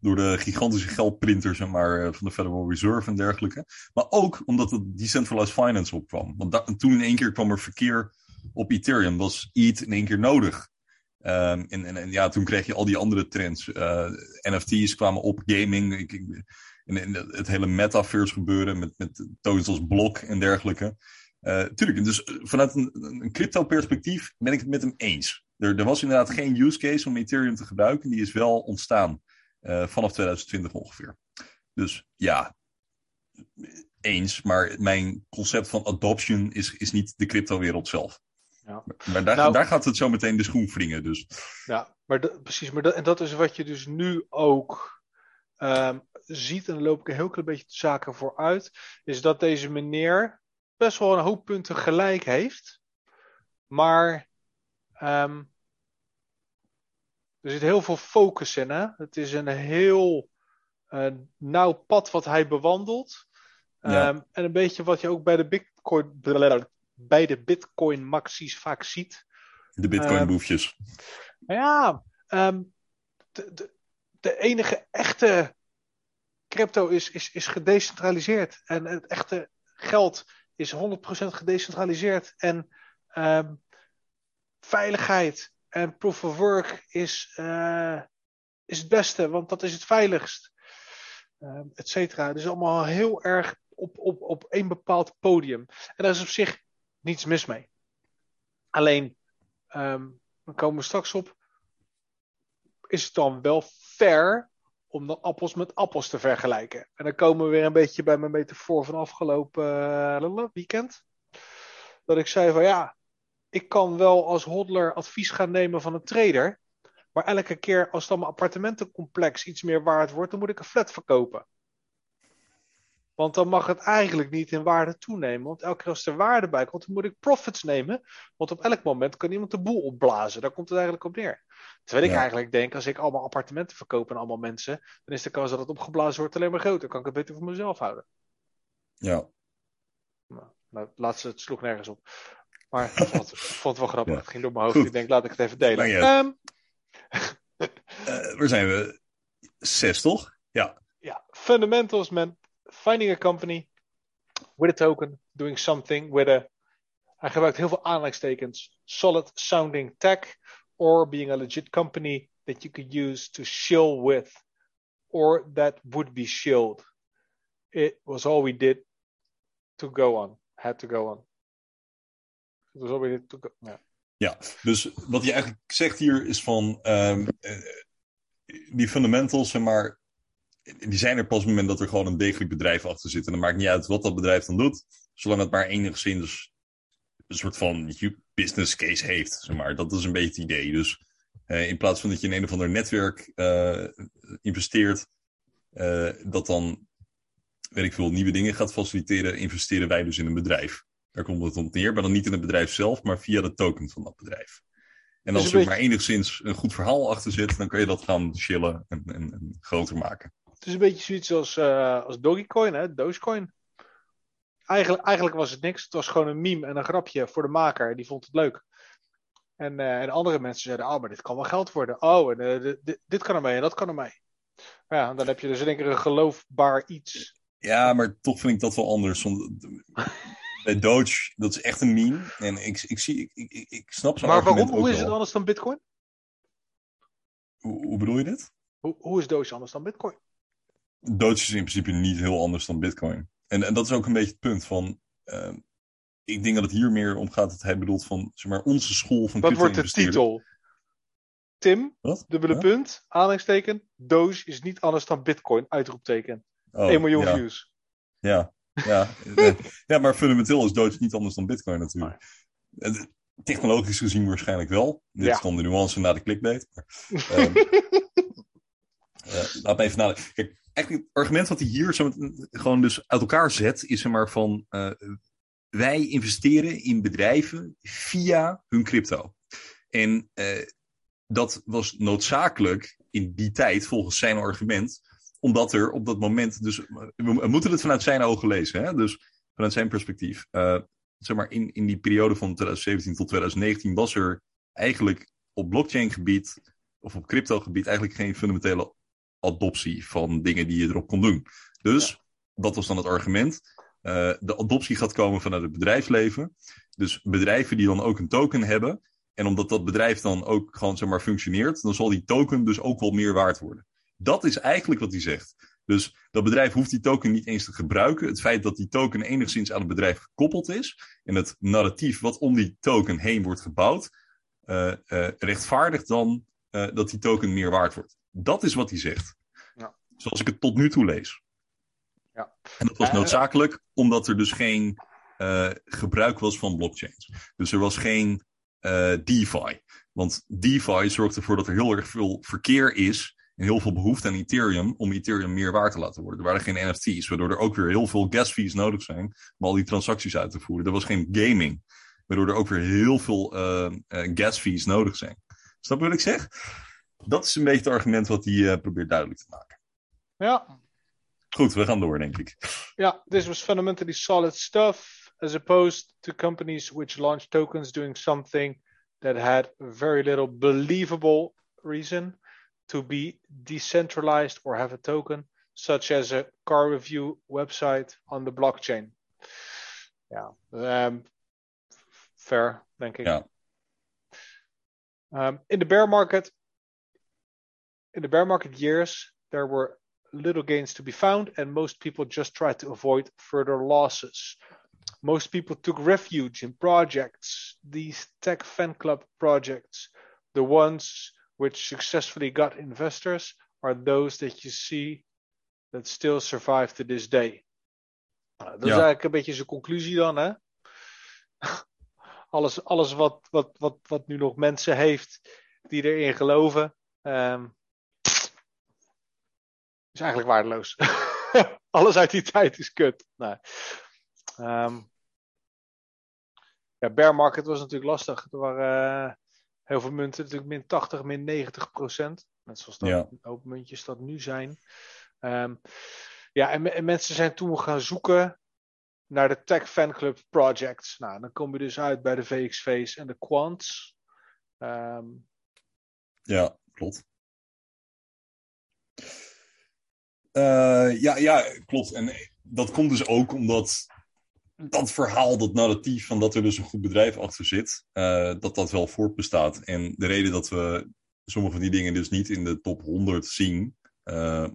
door de gigantische geldprinters zeg maar, eh, van de Federal Reserve en dergelijke. Maar ook omdat het decentralized finance opkwam. Want toen in één keer kwam er verkeer op Ethereum, was ETH in één keer nodig. Um, en, ja, toen kreeg je al die andere trends. Uh, NFT's kwamen op, gaming, ik, en, het hele metaverse gebeuren met, met tokens als blok en dergelijke. Uh, tuurlijk, dus vanuit een, crypto perspectief ben ik het met hem eens. Er, er was inderdaad geen use case om Ethereum te gebruiken, die is wel ontstaan. Uh, vanaf 2020 ongeveer. Dus ja, eens. Maar mijn concept van adoption is, is niet de crypto-wereld zelf. Ja. Maar daar, nou, daar gaat het zo meteen de schoen wringen. Dus. Ja, maar de, precies. Maar de, en dat is wat je dus nu ook um, ziet. En dan loop ik een heel klein beetje de zaken vooruit. Is dat deze meneer best wel een hoop punten gelijk heeft. Maar um, er zit heel veel focus in. Hè? Het is een heel uh, nauw pad wat hij bewandelt. Ja. Um, en een beetje wat je ook bij de Bitcoin, bij de Bitcoin maxies vaak ziet. De Bitcoin boefjes. Um, ja, um, de, de, de, enige echte crypto is, is, is gedecentraliseerd. En het echte geld is 100% gedecentraliseerd. En veiligheid en proof of work is, uh, is het beste, want dat is het veiligst. Uh, et cetera. Dus allemaal heel erg op, op, op één bepaald podium. En daar is op zich niets mis mee. Alleen, um, dan komen we straks op. Is het dan wel fair om dan appels met appels te vergelijken? En dan komen we weer een beetje bij mijn metafoor van afgelopen uh, weekend. Dat ik zei van ja, ik kan wel als hodler advies gaan nemen van een trader. Maar elke keer als dan mijn appartementencomplex iets meer waard wordt, dan moet ik een flat verkopen. Want dan mag het eigenlijk niet in waarde toenemen. Want elke keer als er waarde bij komt, dan moet ik profits nemen. Want op elk moment kan iemand de boel opblazen. Daar komt het eigenlijk op neer. Terwijl ik ja. eigenlijk denk, als ik allemaal appartementen verkoop aan allemaal mensen, dan is de kans dat het opgeblazen wordt alleen maar groter. Dan kan ik het beter voor mezelf houden. Ja. Nou, nou laatste, het sloeg nergens op. Maar ik vond, het- ik vond het wel grappig. Ja. Het ging door mijn hoofd. Goed. Ik denk, laat ik het even delen. Ehm, Eh, waar zijn we? Zes, toch? Ja. ja, fundamentals, man. Finding a company with a token, doing something with a. Hij gebruikt heel veel aanleidingstekens. Solid sounding tech, or being a legit company that you could use to shill with, or that would be shilled. It was all we did to go on. Had to go on. It was all we did to go. Ja. Ja, dus wat hij eigenlijk zegt hier is van eh, die fundamentals, zeg maar, die zijn er pas op het moment dat er gewoon een degelijk bedrijf achter zit. En dan maakt niet uit wat dat bedrijf dan doet, zolang het maar enigszins een soort van business case heeft. Zeg maar. Dat is een beetje het idee. Dus eh, in plaats van dat je in een of ander netwerk eh, investeert, eh, dat dan, weet ik veel, nieuwe dingen gaat faciliteren, investeren wij dus in een bedrijf. Daar komt het op neer, maar dan niet in het bedrijf zelf, maar via de token van dat bedrijf. En Dus als er maar enigszins een goed verhaal achter zit, dan kan je dat gaan chillen en, en, en groter maken. Het is een beetje zoiets als, eh als Dogecoin, hè? Dogecoin. Eigenlijk, eigenlijk was het niks. Het was gewoon een meme en een grapje voor de maker. Die vond het leuk. En, eh, en andere mensen zeiden, oh, maar dit kan wel geld worden. Oh, en eh, dit- kan ermee en dat kan ermee. Ja, dan heb je dus in één keer een geloofbaar iets. Ja, maar toch vind ik dat wel anders. Want bij Doge, dat is echt een meme. En ik, ik, zie, ik, ik, ik snap zo'n Maar waarom? Hoe is het anders dan Bitcoin? Hoe, hoe bedoel je dit? Hoe, hoe is Doge anders dan Bitcoin? Doge is in principe niet heel anders dan Bitcoin. En, en dat is ook een beetje het punt van. ehm, ik denk dat het hier meer om gaat dat hij bedoelt van zeg maar, onze school van Wat wordt de titel? Tim, Wat? dubbele Ja? punt, aanhalingsteken. Doge is niet anders dan Bitcoin, uitroepteken. Oh, 1 miljoen ja, views. Ja, ja, eh, ja, maar fundamenteel is Doge niet anders dan Bitcoin natuurlijk. Eh, Technologisch gezien waarschijnlijk wel. Dit Ja. is dan de nuance na de clickbait. Maar, ehm, eh, laat me even nadenken. Kijk, eigenlijk het argument wat hij hier zo gewoon dus uit elkaar zet, is er maar van eh, wij investeren in bedrijven via hun crypto. En eh, dat was noodzakelijk in die tijd, volgens zijn argument, omdat er op dat moment, dus we, we moeten het vanuit zijn ogen lezen, hè? dus vanuit zijn perspectief. eh, zeg maar, in, in die periode van 2017 tot 2019 was er eigenlijk op blockchain gebied of op crypto gebied eigenlijk geen fundamentele adoptie van dingen die je erop kon doen. Dus dat was dan het argument. Eh, de adoptie gaat komen vanuit het bedrijfsleven. Dus bedrijven die dan ook een token hebben. En omdat dat bedrijf dan ook gewoon zeg maar functioneert, dan zal die token dus ook wel meer waard worden. Dat is eigenlijk wat hij zegt. Dus dat bedrijf hoeft die token niet eens te gebruiken. Het feit dat die token enigszins aan het bedrijf gekoppeld is en het narratief wat om die token heen wordt gebouwd, eh, eh, rechtvaardigt dan dat die token meer waard wordt. Dat is wat hij zegt. Ja. Zoals ik het tot nu toe lees. Ja. En dat was Eh, noodzakelijk omdat er dus geen eh, gebruik was van blockchains. Dus er was geen eh, DeFi. Want DeFi zorgt ervoor dat er heel erg veel verkeer is en heel veel behoefte aan Ethereum om Ethereum meer waard te laten worden. Er waren geen NFT's, waardoor er ook weer heel veel gas fees nodig zijn om al die transacties uit te voeren. Er was geen gaming, waardoor er ook weer heel veel eh, gas fees nodig zijn. Snap je wat ik zeg? Dat is een beetje het argument wat hij eh, probeert duidelijk te maken. Ja, Goed, we gaan door, denk ik. Yeah, this was fundamentally solid stuff, as opposed to companies which launched tokens doing something that had very little believable reason to be decentralized or have a token, such as a car review website on the blockchain. Yeah, um, fair, denk ik. Ja. Um, in the bear market, in the bear market years, there were little gains to be found, and most people just tried to avoid further losses. Most people took refuge in projects, these tech fan club projects. The ones which successfully got investors are those that you see that still survive to this day. Nou, dat is Ja. eigenlijk een beetje zijn conclusie dan, hè? alles alles wat, wat, wat, wat nu nog mensen heeft die erin geloven, ehm, is eigenlijk waardeloos. Alles uit die tijd is kut. Nee. Ehm, ja, bear market was natuurlijk lastig. Er waren eh, heel veel munten, natuurlijk min 80, min 90 procent. Net zoals dat Ja. muntjes dat nu zijn. Ehm, ja, en mensen zijn toen gaan zoeken naar de Tech Fanclub Projects. Nou, dan kom je dus uit bij de VXV's en de Quants. Ehm, Ja, klopt. Eh, ja, ja, klopt. En dat komt dus ook omdat dat verhaal, dat narratief van dat er dus een goed bedrijf achter zit, eh, dat dat wel voortbestaat. En de reden dat we sommige van die dingen dus niet in de top 100 zien, eh,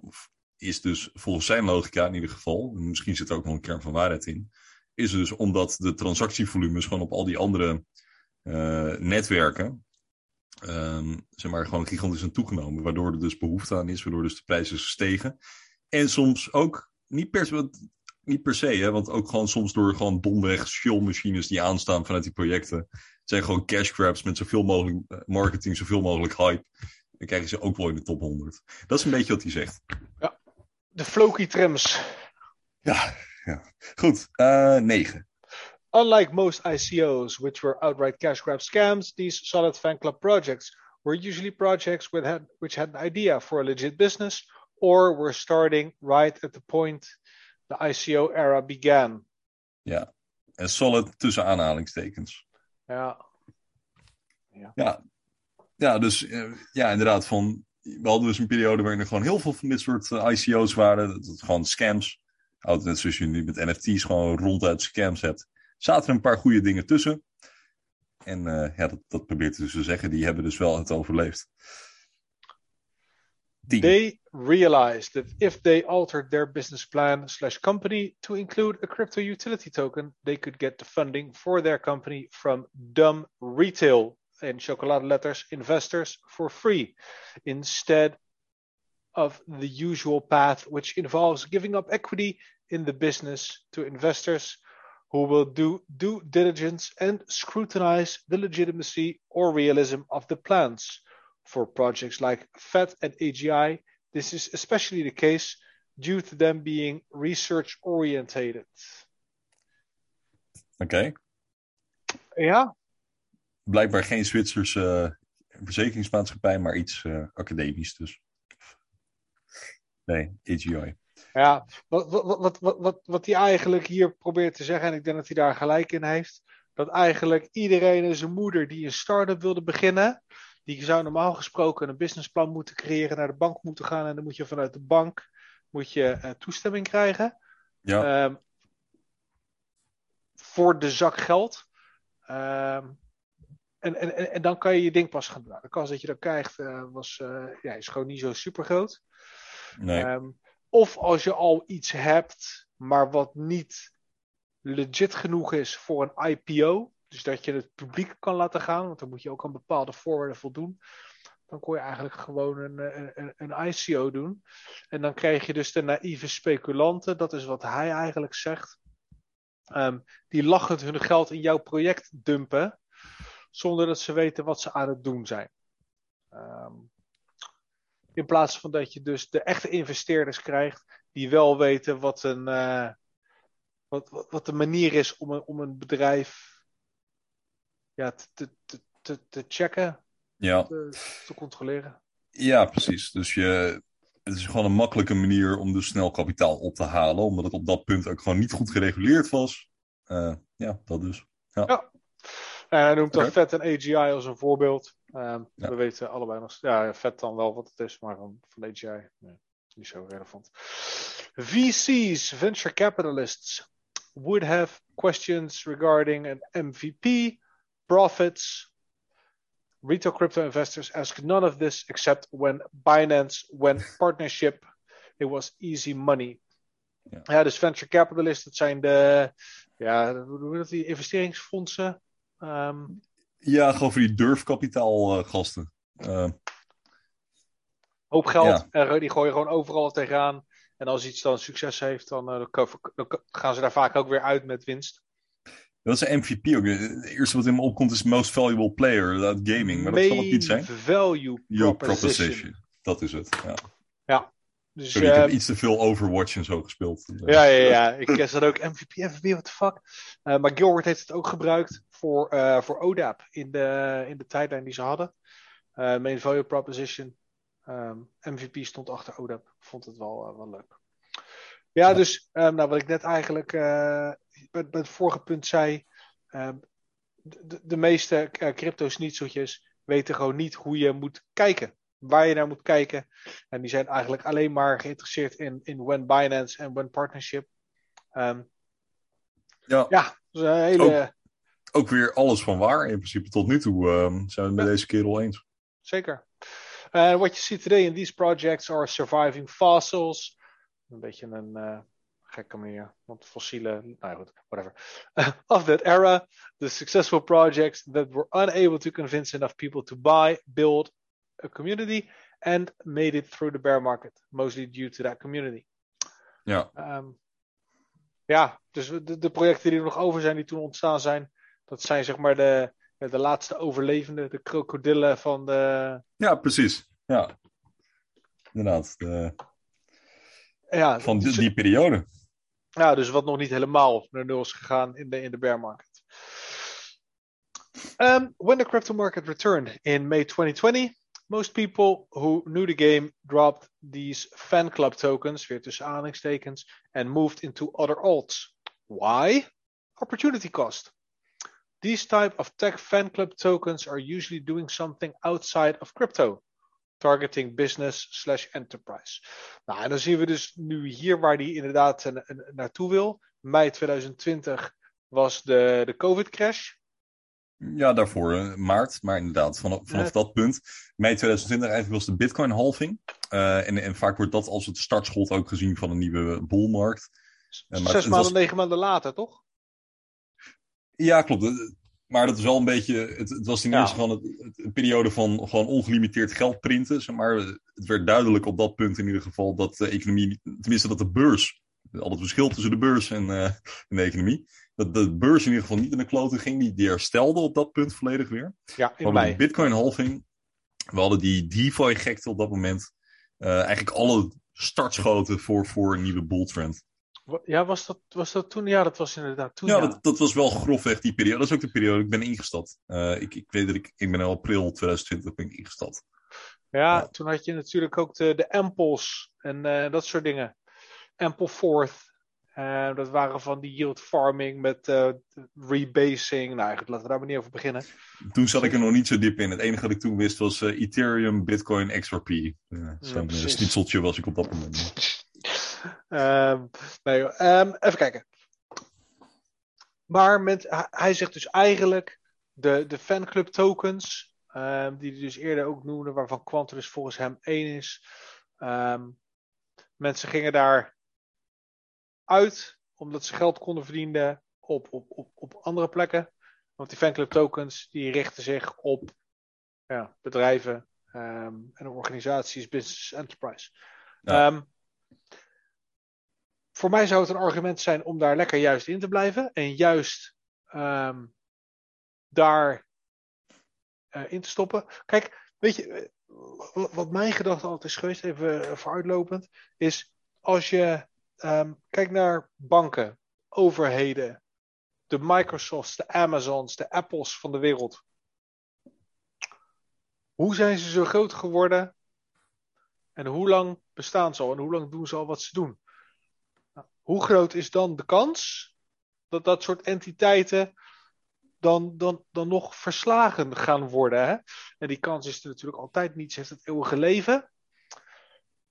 is dus volgens zijn logica in ieder geval, en misschien zit er ook nog een kern van waarheid in, is dus omdat de transactievolumes gewoon op al die andere netwerken, ehm, zeg maar, gewoon gigantisch zijn toegenomen. Waardoor er dus behoefte aan is, waardoor dus de prijs is gestegen. En soms ook niet per se, want- niet per se, hè, want ook gewoon soms door gewoon domweg shell-machines die aanstaan vanuit die projecten. Het zijn gewoon cash grabs met zoveel mogelijk eh, marketing, zoveel mogelijk hype. Dan krijgen ze ook wel in de top 100. Dat is een beetje wat hij zegt. de Floki Trims. Ja, ja. goed. eh 9. Unlike most ICOs, which were outright cash grab scams, these solid fan club projects were usually projects with had, which had an idea for a legit business or were starting right at the point the ICO era began. Ja. En solid tussen aanhalingstekens. Ja, Ja, ja dus eh, ja, inderdaad. Van, we hadden dus een periode waarin er gewoon heel veel van dit soort eh, ICO's waren. Dat het gewoon scams. Net zoals je nu met NFT's gewoon ronduit scams hebt. Zaten er een paar goede dingen tussen. En eh, ja, dat, dat probeert dus te zeggen. Die hebben dus wel het overleefd. Tien. they realized that if they altered their business plan slash company to include a crypto utility token, they could get the funding for their company from dumb retail in chocolate letters investors for free instead of the usual path, which involves giving up equity in the business to investors who will do due diligence and scrutinize the legitimacy or realism of the plans. For projects like FET and AGI, this is especially the case due to them being research orientated. Oké. Ja, Blijkbaar geen Zwitserse eh, verzekeringsmaatschappij, maar iets eh, academisch dus. Nee, AGI. ja. Wat, wat, wat, wat, wat, wat hij eigenlijk hier probeert te zeggen, en ik denk dat hij daar gelijk in heeft, dat eigenlijk iedereen en zijn moeder die een start-up wilde beginnen, die zou normaal gesproken een businessplan moeten creëren, naar de bank moeten gaan en dan moet je vanuit de bank moet je, eh, toestemming krijgen. Ja, Ehm, voor de zak geld. Ehm, en, en, en, dan kan je je ding pas gaan doen. De kans dat je dat krijgt eh, was, eh, ja, is gewoon niet zo super groot. nee. Ehm, of als je al iets hebt, maar wat niet legit genoeg is voor een IPO. Dus dat je het publiek kan laten gaan, want dan moet je ook aan bepaalde voorwaarden voldoen. Dan kon je eigenlijk gewoon een, een, een- ICO doen. En dan krijg je dus de naïeve speculanten, dat is wat hij eigenlijk zegt. Ehm, die lachend hun geld in jouw project dumpen, zonder dat ze weten wat ze aan het doen zijn. Ehm, in plaats van dat je dus de echte investeerders krijgt, die wel weten wat een, eh, wat, wat, wat de manier is om een, om een bedrijf ja, te, te, te, te, checken, ja. te, te controleren. ja, precies. Dus je, het is gewoon een makkelijke manier om dus snel kapitaal op te halen. Omdat het op dat punt ook gewoon niet goed gereguleerd was. Eh, ja, dat dus. En hij noemt dan. VET en AGI als een voorbeeld. Ehm, Ja. We weten allebei nog. Ja, VET dan wel wat het is, maar van, van AGI. Nee, niet zo relevant. VC's, venture capitalists, would have questions regarding an MVP, profits. Retail crypto investors ask none of this except when Binance went partnership. It was easy money. Ja. Ja, dus venture capitalists, dat zijn de, ja, hoe noemen we dat, die investeringsfondsen. Ehm, Ja, gewoon voor die durfkapitaalgasten. Eh hoop geld. Ja. En die gooien gewoon overal tegenaan. En als iets dan succes heeft, dan, eh, dan gaan ze daar vaak ook weer uit met winst. Dat is een MVP ook. Het eerste wat in me opkomt is Most Valuable Player, dat gaming. Maar dat zal het niet zijn. value proposition. Proposition. Dat is het. Ja. Dus, Sorry, ik heb eh, iets te veel Overwatch en zo gespeeld. ja, ja, ja. Ik ken dat ook. MVP, MVP, what the fuck. Eh, maar Gilbert heeft het ook gebruikt voor, eh, voor ODAP in de, in de tijdlijn die ze hadden. Eh, main value proposition. Ehm, MVP stond achter ODAP. Vond het wel, wel leuk. Ja, dus um, nou, wat ik net eigenlijk uh, bij, bij, het vorige punt zei. Um, de, de, meeste uh, crypto-snitseltjes weten gewoon niet hoe je moet kijken. Waar je naar moet kijken. En die zijn eigenlijk alleen maar geïnteresseerd in, in When Binance en When Partnership. Um, ja, ja dat is een hele. Ook, ook, weer alles van waar. In principe tot nu toe zijn we het met deze kerel eens. Zeker. Uh, what you see today in these projects are surviving fossils. Een beetje een uh, gekke manier, want fossielen, nou goed, whatever. of that era, the successful projects that were unable to convince enough people to buy, build a community, and made it through the bear market, mostly due to that community. Ja. Um, ja, dus de, de, projecten die er nog over zijn, die toen ontstaan zijn, dat zijn zeg maar de, de laatste overlevenden, de krokodillen van de. Ja, precies. Ja. Inderdaad. De... Ja, van die, die periode. Ja, dus wat nog niet helemaal naar nul is gegaan in de, in de bear market. Um, when the crypto market returned in May 2020, most people who knew the game dropped these fan club tokens, weer tussen aanhalingstekens, and moved into other alts. Why? Opportunity cost. These type of tech fan club tokens are usually doing something outside of crypto. Targeting business slash enterprise. Nou, en dan zien we dus nu hier waar die inderdaad een, naartoe wil. Mei 2020 was de, de COVID crash. Ja, daarvoor uh, maart. Maar inderdaad, vanaf, vanaf dat punt. Mei 2020 eigenlijk was de bitcoin halving. Uh, en, en vaak wordt dat als het startschot ook gezien van een nieuwe bullmarkt. Uh, Zes maanden, was... negen maanden later, toch? Ja, klopt. Maar dat is wel een beetje. Het, het was ten eerste ja. het, een periode van gewoon ongelimiteerd geld printen. Zeg maar het werd duidelijk op dat punt in ieder geval dat de economie. Tenminste, dat de beurs. Al het verschil tussen de beurs en, uh, en de economie. Dat de beurs in ieder geval niet in de kloten ging. Die, die herstelde op dat punt volledig weer. Ja, in we hadden de Bitcoin halving. We hadden die DeFi-gekte op dat moment. Uh, eigenlijk alle startschoten voor, voor een nieuwe bull trend. Ja, was dat, was dat toen? Ja, dat was inderdaad toen. Ja, ja. Dat, dat, was wel grofweg die periode. Dat is ook de periode ik ben ingestapt. Uh, ik, ik weet dat ik, ik ben in april 2020 ben ik ingestapt. Ja, ja, toen had je natuurlijk ook de, de Amples en uh, dat soort dingen. Ample Fourth. Uh, dat waren van die yield farming met rebasing. Nou, eigenlijk laten we daar maar niet over beginnen. Toen zat ik er nog niet zo diep in. Het enige wat ik toen wist was Ethereum, Bitcoin, XRP. Zo'n ja, snitseltje was ik op dat moment. Um, nee, um, even kijken. Maar met, hij zegt dus eigenlijk de, de fanclub tokens, um, die hij dus eerder ook noemde, waarvan Quantum volgens hem één is. mensen gingen daar uit omdat ze geld konden verdienen op, op, op, op andere plekken. Want die fanclub tokens die richten zich op ja, bedrijven en organisaties, business enterprise. Ja voor mij zou het een argument zijn om daar lekker juist in te blijven. En juist um, daar uh, in te stoppen. Kijk, weet je, eh, wat mijn gedachte altijd is geweest, even eh, vooruitlopend, is als je um, kijkt naar banken, overheden, de Microsofts, de Amazons, de Apples van de wereld. Hoe zijn ze zo groot geworden? En hoe lang bestaan ze al? En hoe lang doen ze al wat ze doen? Hoe groot is dan de kans dat dat soort entiteiten dan, dan, dan nog verslagen gaan worden? Hè? En die kans is er natuurlijk altijd niet, ze heeft het eeuwige leven.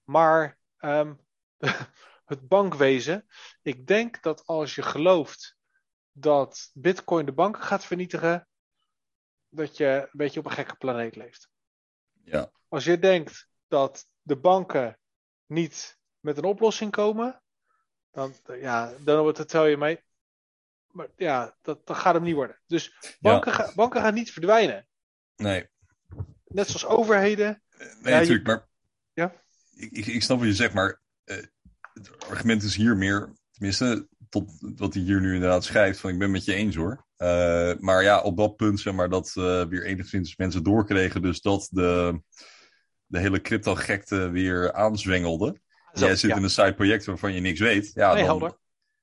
Maar um, het bankwezen, ik denk dat als je gelooft dat Bitcoin de banken gaat vernietigen, dat je een beetje op een gekke planeet leeft. Ja. Als je denkt dat de banken niet met een oplossing komen, dan, ja, dan tel je mij. Maar ja, dat, dat gaat hem niet worden. Dus banken, ja. banken gaan niet verdwijnen. Nee. Net zoals overheden. Nee, ja, natuurlijk. Maar ja? ik, ik, ik snap wat je zegt, maar uh, het argument is hier meer, tenminste, tot wat hij hier nu inderdaad schrijft, van ik ben met je eens hoor. Uh, maar ja, op dat punt zeg maar dat uh, weer enigszins mensen doorkregen, dus dat de, de hele crypto-gekte weer aanzwengelde. Zo, jij zit ja. in een side project waarvan je niks weet. Ja, nee, dan, helder.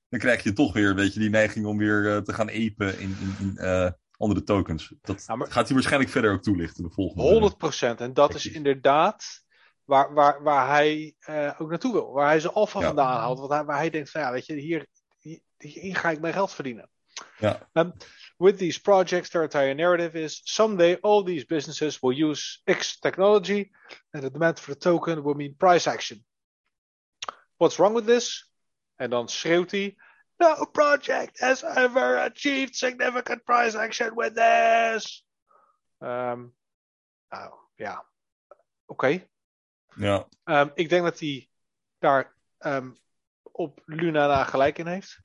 dan krijg je toch weer weet je, die neiging om weer uh, te gaan apen in, in, in uh, andere tokens. Dat ja, maar, gaat hij waarschijnlijk verder ook toelichten in de volgende. 100%. En dat is inderdaad waar, waar, waar hij uh, ook naartoe wil. Waar hij zijn alfa Ja. vandaan haalt. Want hij, waar hij denkt van ja, weet je, hier, hier, hier ga ik mijn geld verdienen. Ja. Um, with these projects, their entire narrative is someday all these businesses will use X technology and the demand for the token will mean price action. What's wrong with this? En dan schreeuwt hij, no project has ever achieved significant price action with this. Um, nou, ja. Oké. Ja, Um, ik denk dat hij daar um, op Luna na gelijk in heeft.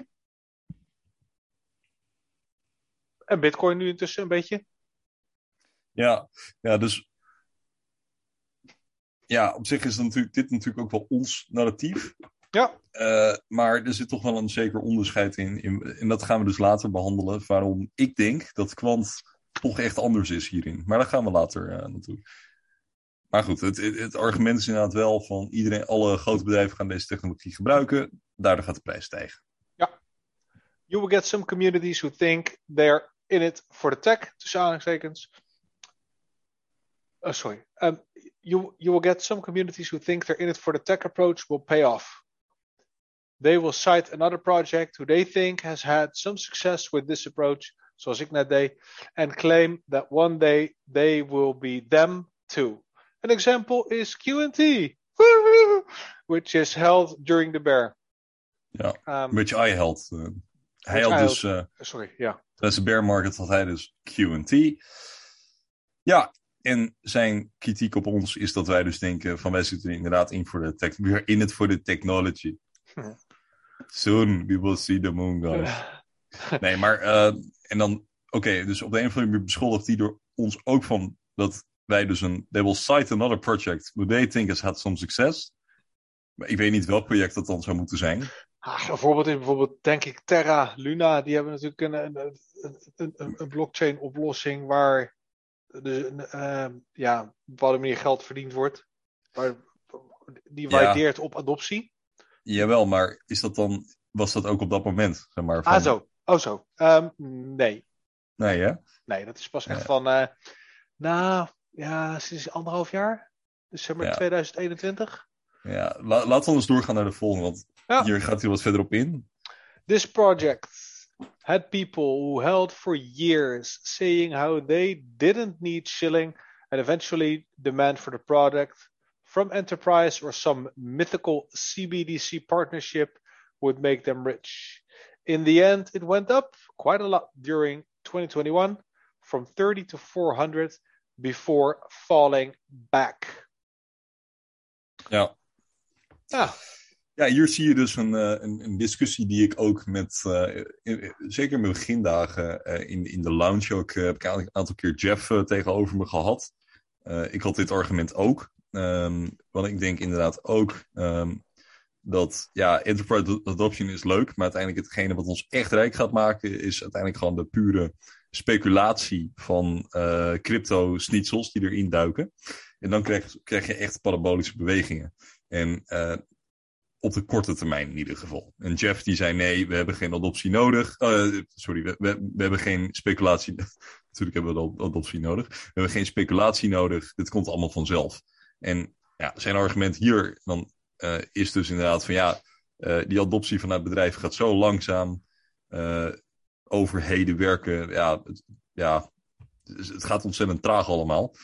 En Bitcoin nu intussen een beetje. ja, ja, dus. Ja, op zich is natuurlijk, dit natuurlijk ook wel ons narratief. Ja. Eh, maar er zit toch wel een zeker onderscheid in, in. En dat gaan we dus later behandelen. Waarom ik denk dat kwant toch echt anders is hierin. Maar daar gaan we later uh, naartoe. Maar goed, het, het, het, argument is inderdaad wel van iedereen, alle grote bedrijven gaan deze technologie gebruiken. Daardoor gaat de prijs stijgen. Ja. You will get some communities who think they're in it for the tech, tussen aanhalingstekens. Oh, sorry. Um, you, you will get some communities who think they're in it for the tech approach will pay off. They will cite another project who they think has had some success with this approach, zoals ik net deed, and claim that one day they will be them too. An example is QT, which is held during the bear. Ja, um, which I held. Uh, hij had dus. Uh, sorry, ja. Tijdens de bear market had hij dus QT. Ja, en zijn kritiek op ons is dat wij dus denken: van wij zitten inderdaad in voor de tech. In it for the technology. Soon we will see the moon, guys. nee, maar. Uh, en dan. Oké, okay, dus op de een of andere manier beschuldigt hij door ons ook van dat wij dus een. They will cite another project who they think has had some success. Maar ik weet niet welk project dat dan zou moeten zijn. Ah, bijvoorbeeld in bijvoorbeeld, denk ik, Terra, Luna, die hebben natuurlijk een, een, een, een, een blockchain oplossing waar de, uh, ja, op een bepaalde manier geld verdiend wordt. Waar, die waardeert ja. op adoptie. Jawel, maar is dat dan, was dat ook op dat moment? Zeg maar, van... Ah, zo. Oh, zo. Um, nee. Nee, hè? Nee, dat is pas echt ja. van, uh, nou, ja, sinds anderhalf jaar. December ja. 2021. Ja, la laten we eens doorgaan naar de volgende, want hier gaat hij wat verder op in. This project had people who held for years saying how they didn't need shilling and eventually demand for the product from enterprise or some mythical CBDC partnership would make them rich. In the end, it went up quite a lot during 2021 from 30 to 400 before falling back. Ja. Ja. Ah. Ja, hier zie je dus een, een discussie die ik ook met, in, zeker in mijn begindagen uh, in, in de lounge ook, heb ik een aantal keer Jeff tegenover me gehad. ik had dit argument ook. Um, want ik denk inderdaad ook um, dat, ja, enterprise adoption is leuk, maar uiteindelijk hetgene wat ons echt rijk gaat maken is uiteindelijk gewoon de pure speculatie van crypto-schnitzels die erin duiken. En dan krijg, krijg je echt parabolische bewegingen. En op de korte termijn in ieder geval. En Jeff die zei nee, we hebben geen adoptie nodig. Uh, sorry, we, we, hebben geen speculatie. Natuurlijk hebben we adoptie nodig. We hebben geen speculatie nodig. Dit komt allemaal vanzelf. En ja, zijn argument hier dan uh, is dus inderdaad van ja, die adoptie vanuit bedrijven gaat zo langzaam. overheden werken, ja, het, ja, het gaat ontzettend traag allemaal.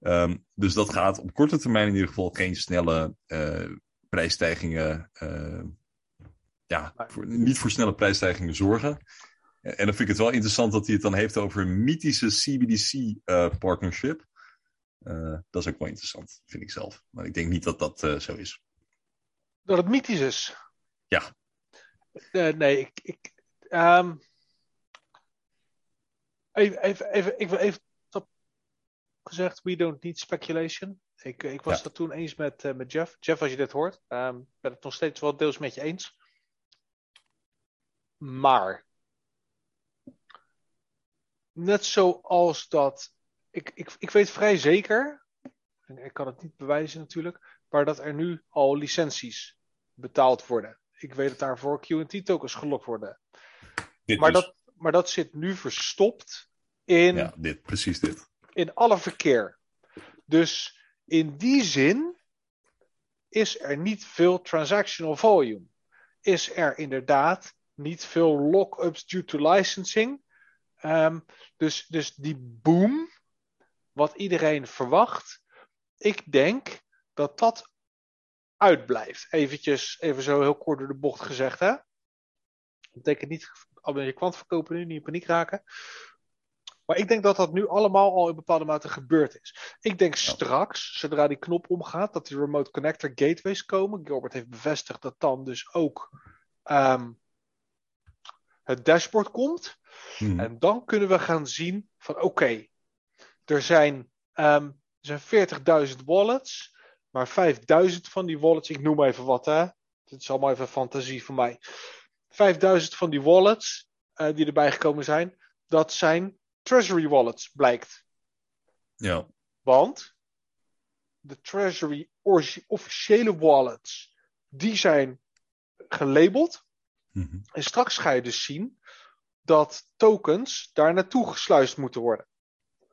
Um, dus dat gaat op korte termijn in ieder geval geen snelle prijsstijgingen. Uh, ja, voor, niet voor snelle prijsstijgingen zorgen. En dan vind ik het wel interessant dat hij het dan heeft over een mythische CBDC-partnership. Uh, dat is ook wel interessant, vind ik zelf. Maar ik denk niet dat dat zo is. Dat het mythisch is? Ja. nee, ik. ik um... Even, even, even, ik wil even gezegd, we don't need speculation. Ik, ik was ja. dat toen eens met, uh, met Jeff. Jeff, als je dit hoort, um, ben het nog steeds wel deels met je eens. Maar, net zoals dat, ik, ik, ik weet vrij zeker, en ik kan het niet bewijzen natuurlijk, maar dat er nu al licenties betaald worden. Ik weet dat daarvoor QT tokens gelokt worden. Dit maar, dus. dat, maar dat zit nu verstopt in Ja, dit, precies dit. in alle verkeer. Dus in die zin is er niet veel transactional volume. Is er inderdaad niet veel lock-ups due to licensing. Um, dus, dus die boom, wat iedereen verwacht, ik denk dat dat uitblijft. Eventjes, even zo heel kort door de bocht gezegd. Hè? Dat betekent niet al je kwant verkopen nu, niet in paniek raken. Maar ik denk dat dat nu allemaal al in bepaalde mate gebeurd is. Ik denk straks, zodra die knop omgaat, dat die remote connector gateways komen. Gilbert heeft bevestigd dat dan dus ook um, het dashboard komt. Hmm. En dan kunnen we gaan zien van oké, er zijn, um, er zijn 40.000 wallets. Maar 5000 van die wallets, ik noem even wat hè. Dit is allemaal even fantasie voor mij. 5000 van die wallets uh, die erbij gekomen zijn, dat zijn treasury wallets, blijkt. Ja. Want de treasury officiële wallets, die zijn gelabeld. Mm -hmm. En straks ga je dus zien dat tokens daar naartoe gesluist moeten worden.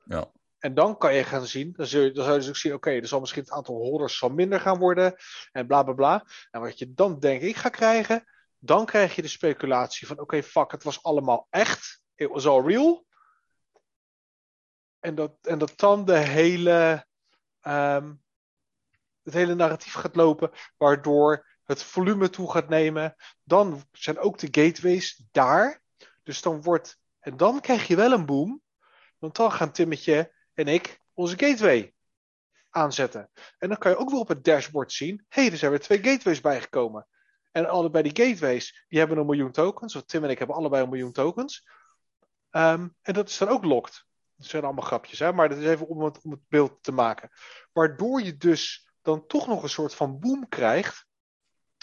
Ja. En dan kan je gaan zien, dan, zul je, dan zou je dus ook zien, oké, okay, er zal misschien het aantal holders zal minder gaan worden en bla bla bla. En wat je dan denk ik gaat krijgen, dan krijg je de speculatie van, oké, okay, fuck, het was allemaal echt, it was all real. En dat, en dat dan de hele, um, het hele narratief gaat lopen, waardoor het volume toe gaat nemen. Dan zijn ook de gateways daar. Dus dan wordt, en dan krijg je wel een boom. Want dan gaan Timmetje en ik onze gateway aanzetten. En dan kan je ook weer op het dashboard zien: hé, hey, er zijn weer twee gateways bijgekomen. En allebei die gateways, die hebben een miljoen tokens. Of Tim en ik hebben allebei een miljoen tokens. Um, en dat is dan ook locked. Dat zijn allemaal grapjes, hè? maar dat is even om het, om het beeld te maken. Waardoor je dus dan toch nog een soort van boom krijgt.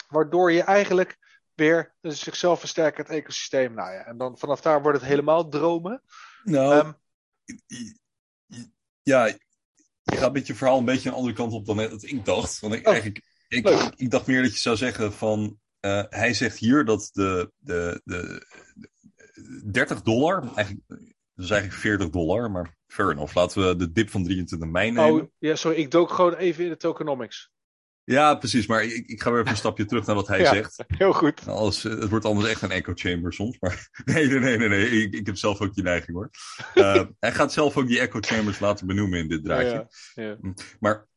Waardoor je eigenlijk weer een zichzelf versterkend ecosysteem. Nou ja, en dan vanaf daar wordt het helemaal dromen. Nou, um, ja, je gaat met je verhaal een beetje een andere kant op dan dat ik dacht. Want ik, oh, eigenlijk, ik, ik, dacht meer dat je zou zeggen van. Uh, hij zegt hier dat de, de, de, de 30 dollar, eigenlijk, dat is eigenlijk 40 dollar, maar fair enough. Laten we de dip van 23 mei nemen. Oh, ja, sorry, ik dook gewoon even in de tokenomics. Ja, precies. Maar ik, ik ga weer even een stapje terug naar wat hij ja, zegt. Heel goed. Alles, het wordt anders echt een echo chamber soms. Maar nee, nee, nee, nee. nee. Ik, ik heb zelf ook die neiging hoor. Uh, hij gaat zelf ook die echo chambers laten benoemen in dit draadje. Ja, ja. Maar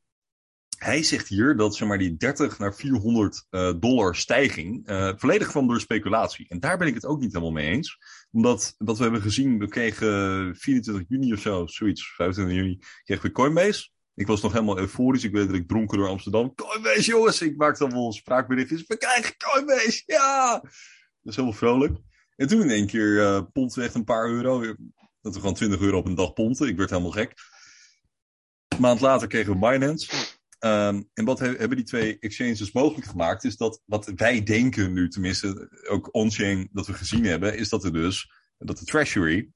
hij zegt hier dat zeg maar, die 30 naar 400 uh, dollar stijging uh, volledig kwam door speculatie. En daar ben ik het ook niet helemaal mee eens. Omdat wat we hebben gezien, we kregen 24 juni of zo, zoiets, 25 juni, kregen we Coinbase. Ik was nog helemaal euforisch. Ik weet dat ik dronken door Amsterdam. Coinbase, jongens! Ik maakte dan wel spraakberichtjes. We krijgen Coinbase! Ja! Dat is helemaal vrolijk. En toen in één keer uh, pond echt een paar euro. Dat we gewoon 20 euro op een dag ponten. Ik werd helemaal gek. Een maand later kregen we Binance. Um, en wat he hebben die twee exchanges mogelijk gemaakt, is dat wat wij denken nu, tenminste ook on-chain dat we gezien hebben, is dat er dus, dat de treasury,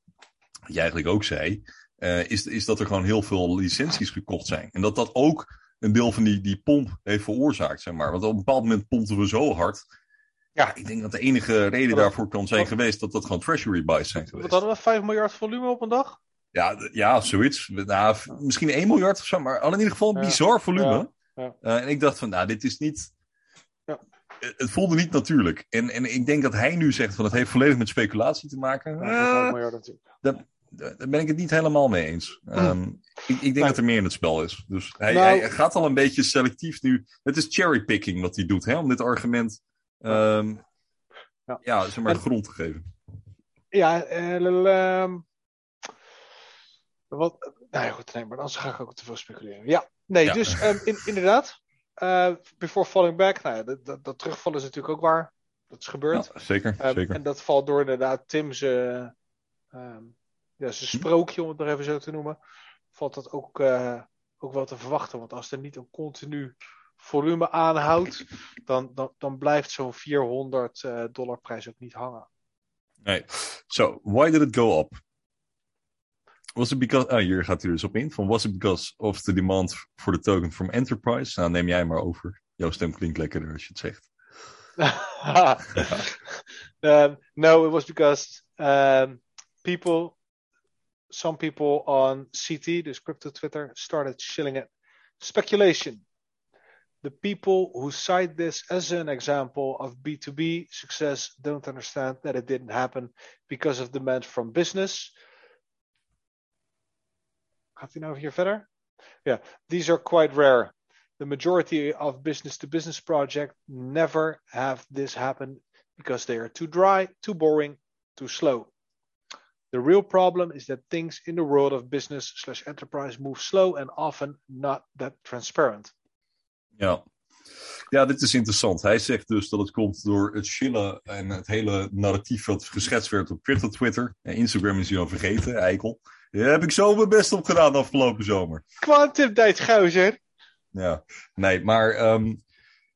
wat je eigenlijk ook zei, uh, is, is dat er gewoon heel veel licenties gekocht zijn. En dat dat ook een deel van die, die pomp heeft veroorzaakt, zeg maar. Want op een bepaald moment pompten we zo hard. Ja, ik denk dat de enige reden daarvoor kan zijn geweest dat dat gewoon treasury buys zijn geweest. Wat hadden we? 5 miljard volume op een dag? Ja, ja zoiets. Nou, misschien 1 miljard of zo, maar al in ieder geval een bizar volume. Ja. Uh, en ik dacht van, nou, dit is niet... Het voelde niet natuurlijk. En, en ik denk dat hij nu zegt van het heeft volledig met speculatie te maken. Ja, dat, daar ben ik het niet helemaal mee eens. Um, ik, ik, denk dat er meer in het spel is. Dus hij, nou, hij, gaat al een beetje selectief nu. Het is cherrypicking wat hij doet, hè, om dit argument um, ja. ja, zeg maar, de grond te geven. Ja, uh, wat, nou goed, nee, maar dan ga ik ook te veel speculeren. Ja, nee, ja. dus um, in, inderdaad. Uh, before falling back, nou ja, dat, dat, dat, terugvallen is natuurlijk ook waar. Dat is gebeurd. Ja, zeker, zeker. En dat valt door inderdaad Tim's uh, ja, zijn sprookje, om het maar even zo te noemen, valt dat ook, uh, ook wel te verwachten. Want als er niet een continu volume aanhoudt, dan, dan, dan blijft zo'n 400 uh, dollar prijs ook niet hangen. Nee. So, why did it go up? Was it because, ah, hier gaat hij dus op in, van was it because of the demand for the token from enterprise? Nou, neem jij maar over. Jouw stem klinkt lekkerder als je het zegt. um, no, it was because um, people some people on CT, dus crypto Twitter, started shilling it. Speculation. the people who cite this as an example of B2B success don't understand that it didn't happen because of demand from business. Gaat hij nou hier verder? Yeah, these are quite rare. The majority of business to business projects never have this happen because they are too dry, too boring, too slow. The real problem is that things in the world of business slash enterprise move slow and often not that transparent. Ja. ja, dit is interessant. Hij zegt dus dat het komt door het chillen en het hele narratief wat geschetst werd op Twitter, Twitter. En Instagram is hij al vergeten, eikel. Daar heb ik zo mijn best op gedaan afgelopen zomer. Quantum tijd, gozer. Ja, nee, maar um,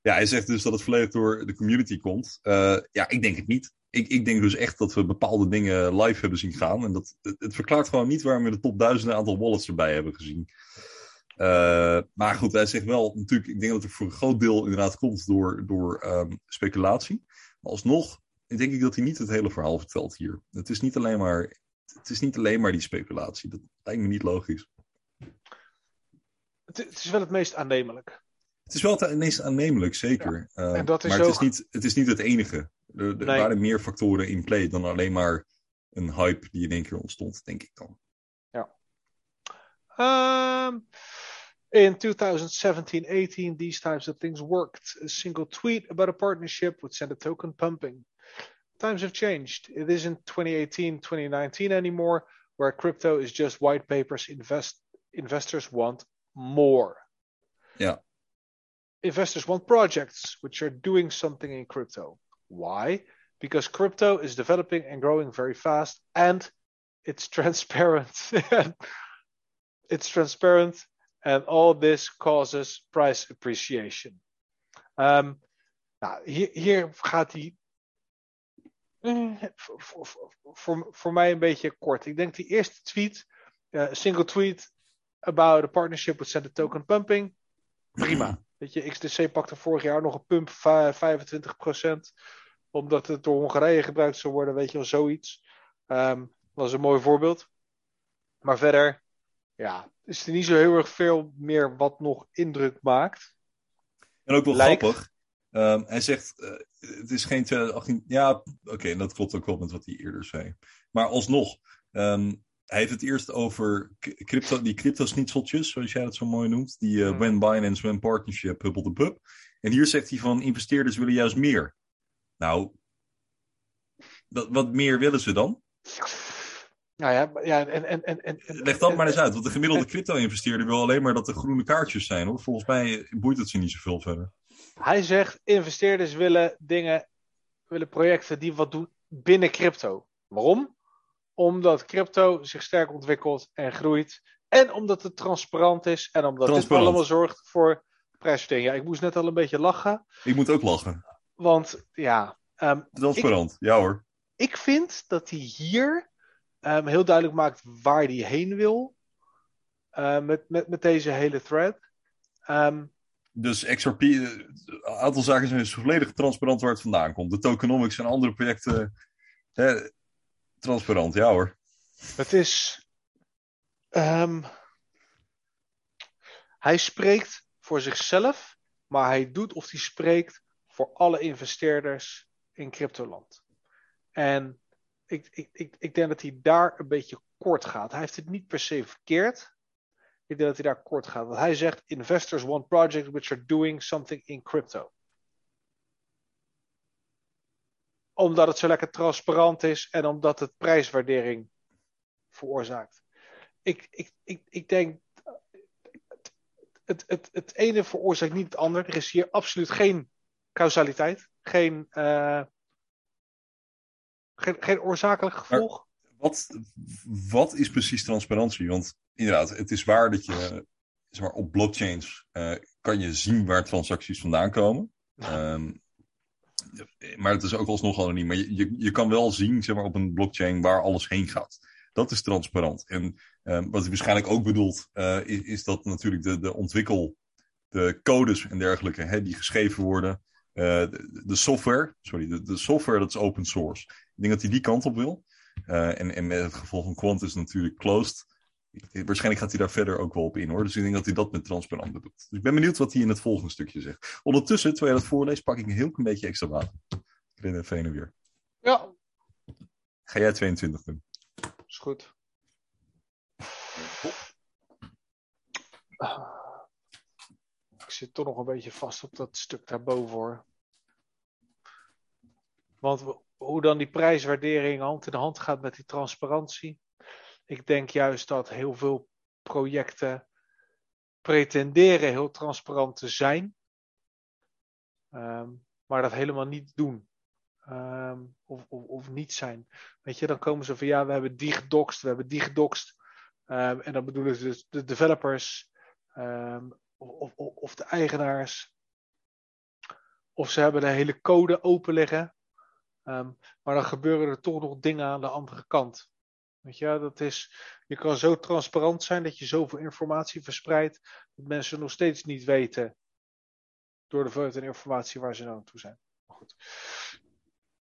ja, hij zegt dus dat het volledig door de community komt. Uh, ja, ik denk het niet. Ik, ik denk dus echt dat we bepaalde dingen live hebben zien gaan. En dat, het, het verklaart gewoon niet waarom we de top duizenden aantal wallets erbij hebben gezien. Uh, maar goed, hij zegt wel, natuurlijk, ik denk dat het voor een groot deel inderdaad komt door, door um, speculatie. Maar alsnog denk ik dat hij niet het hele verhaal vertelt hier. Het is niet alleen maar, het is niet alleen maar die speculatie. Dat lijkt me niet logisch. Het, het is wel het meest aannemelijk. Het is wel het meest aannemelijk, zeker. Ja. Uh, maar het, is niet, het is niet het enige. Er, er nee. waren meer factoren in play dan alleen maar een hype die in één keer ontstond, denk ik dan. Ja. Um, in 2017-18, these types of things worked. A single tweet about a partnership would send a token pumping. Times have changed. It isn't 2018-2019 anymore, where crypto is just white papers. Invest investors want more. Yeah. Investors want projects which are doing something in crypto. Why? Because crypto is developing and growing very fast and it's transparent. it's transparent and all this causes price appreciation. Um, nou, hier, hier gaat hij eh, voor, voor, voor mij een beetje kort. Ik denk die eerste tweet, uh, single tweet about a partnership with Center Token Pumping. Prima. Weet je, XDC pakte vorig jaar nog een pump van 25%. Omdat het door Hongarije gebruikt zou worden, weet je wel, zoiets. Um, dat is een mooi voorbeeld. Maar verder, ja, is er niet zo heel erg veel meer wat nog indruk maakt. En ook wel Lijkt. grappig. Um, hij zegt, uh, het is geen 2018. Ja, oké, okay, dat klopt ook wel met wat hij eerder zei. Maar alsnog, um, hij heeft het eerst over crypto, die crypto-snitseltjes, zoals jij dat zo mooi noemt. Die uh, When Binance, When Partnership, Hubble de Pub. En hier zegt hij van, investeerders willen juist meer. Nou, dat, wat meer willen ze dan? Nou ja, ja en, en, en, en, Leg dat maar eens uit, want de gemiddelde crypto-investeerder wil alleen maar dat er groene kaartjes zijn. Hoor. Volgens mij boeit het ze niet zoveel verder. Hij zegt, investeerders willen dingen, willen projecten die wat doen binnen crypto. Waarom? Omdat crypto zich sterk ontwikkelt en groeit. En omdat het transparant is. En omdat dit allemaal zorgt voor prijsverdeling. Ja, ik moest net al een beetje lachen. Ik moet ook lachen. Want ja. Um, transparant, ik, ja hoor. Ik vind dat hij hier um, heel duidelijk maakt waar hij heen wil. Uh, met, met, met deze hele thread. Um, dus XRP, een aantal zaken zijn dus volledig transparant waar het vandaan komt. De tokenomics en andere projecten. Hè, transparant, ja hoor. Het is. Um, hij spreekt voor zichzelf, maar hij doet of hij spreekt voor alle investeerders in cryptoland. En ik, ik, ik, ik denk dat hij daar een beetje kort gaat. Hij heeft het niet per se verkeerd. Ik denk dat hij daar kort gaat. Want hij zegt: Investors want projects which are doing something in crypto. Omdat het zo lekker transparant is en omdat het prijswaardering veroorzaakt. Ik, ik, ik, ik denk. Het, het, het ene veroorzaakt niet het ander. Er is hier absoluut geen causaliteit. Geen. Uh, geen, geen oorzakelijk gevolg. Wat, wat is precies transparantie? Want inderdaad, het is waar dat je zeg maar, op blockchains uh, kan je zien waar transacties vandaan komen. Um, maar het is ook alsnog anoniem. Maar je, je, je kan wel zien zeg maar, op een blockchain waar alles heen gaat. Dat is transparant. En um, wat hij waarschijnlijk ook bedoelt, uh, is, is, dat natuurlijk de, de ontwikkel, de codes en dergelijke, hè, die geschreven worden. Uh, de, de, software, sorry, de, de, software dat is open source. Ik denk dat hij die kant op wil. Uh, en, en met het gevolg van Quant is natuurlijk closed. waarschijnlijk gaat hij daar verder ook wel op in hoor. Dus ik denk dat hij dat met transparant bedoelt. Dus ik ben benieuwd wat hij in het volgende stukje zegt. Ondertussen, terwijl je dat voorleest, pak ik een heel klein beetje extra water. Ik ben even en weer. Ja, Ga jij 22 doen? is goed. Ik zit toch nog een beetje vast op dat stuk daarboven hoor. Want w- hoe dan die prijswaardering hand in hand gaat met die transparantie. Ik denk juist dat heel veel projecten pretenderen heel transparant te zijn. ehm, maar dat helemaal niet doen. Ehm, of, of, of niet zijn. Weet je, dan komen ze van ja, we hebben die gedoxt, we hebben die gedoxt. Ehm, en dan bedoelen ze dus de developers of, of de eigenaars. Of ze hebben de hele code open liggen. Ehm, maar dan gebeuren er toch nog dingen aan de andere kant. Weet je, dat is, je kan zo transparant zijn dat je zoveel informatie verspreidt, dat mensen nog steeds niet weten door de hoeveelheid en informatie waar ze nou toe zijn. Maar goed.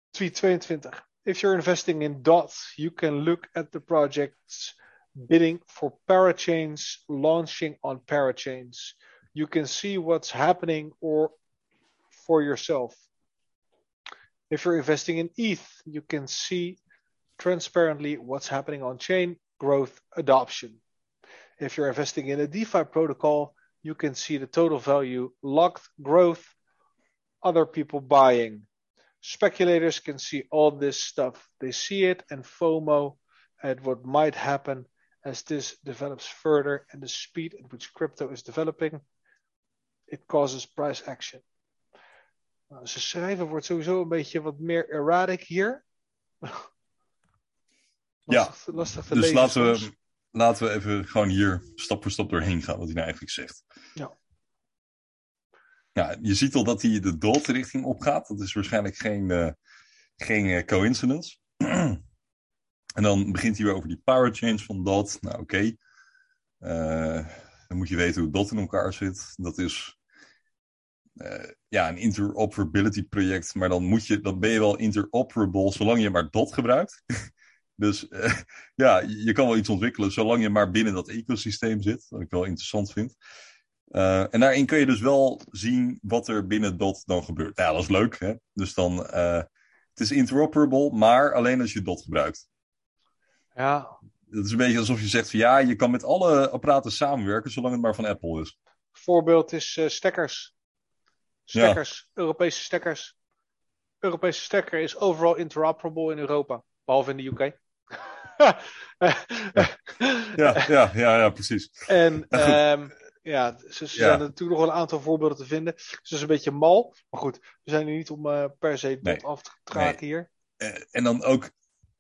Tweet 22. If you're investing in DOT, you can look at the projects bidding for parachains launching on parachains. You can see what's happening or for yourself. If you're investing in ETH, you can see transparently what's happening on chain growth adoption. If you're investing in a DeFi protocol, you can see the total value locked growth, other people buying. Speculators can see all this stuff. They see it and FOMO at what might happen as this develops further and the speed at which crypto is developing. It causes price action. Nou, ze schrijven wordt sowieso een beetje wat meer erratic hier. Ja, lastig, te Dus lezen laten soms. we, laten we even gewoon hier stap voor stap doorheen gaan, wat hij nou eigenlijk zegt. Ja. Ja, je ziet al dat hij de dot richting opgaat. Dat is waarschijnlijk geen, eh, geen eh, coincidence. en dan begint hij weer over die power change van dot. Nou, oké. Eh, dan moet je weten hoe dot in elkaar zit. Dat is ja, een interoperability project. Maar dan, moet je, dan ben je wel interoperable zolang je maar dot gebruikt. dus eh, ja, je kan wel iets ontwikkelen zolang je maar binnen dat ecosysteem zit. Wat ik wel interessant vind. Eh, en daarin kun je dus wel zien wat er binnen DOT dan gebeurt. Nou, ja, dat is leuk. Hè? Dus dan, eh, het is interoperable, maar alleen als je DOT gebruikt. Ja, Het is een beetje alsof je zegt van ja, je kan met alle apparaten samenwerken zolang het maar van Apple is. voorbeeld is eh, stekkers. Ja. Stekkers, Europese stekkers. Europese stekker is overal interoperable in Europa, behalve in de UK. Ja, ja, ja, ja precies. En ehm, ja, ze, ze Ja. zijn er natuurlijk nog wel een aantal voorbeelden te vinden. Dus is een beetje mal. Maar goed, we zijn hier niet om eh, per se Nee. af te kraken hier. Eh, en dan ook,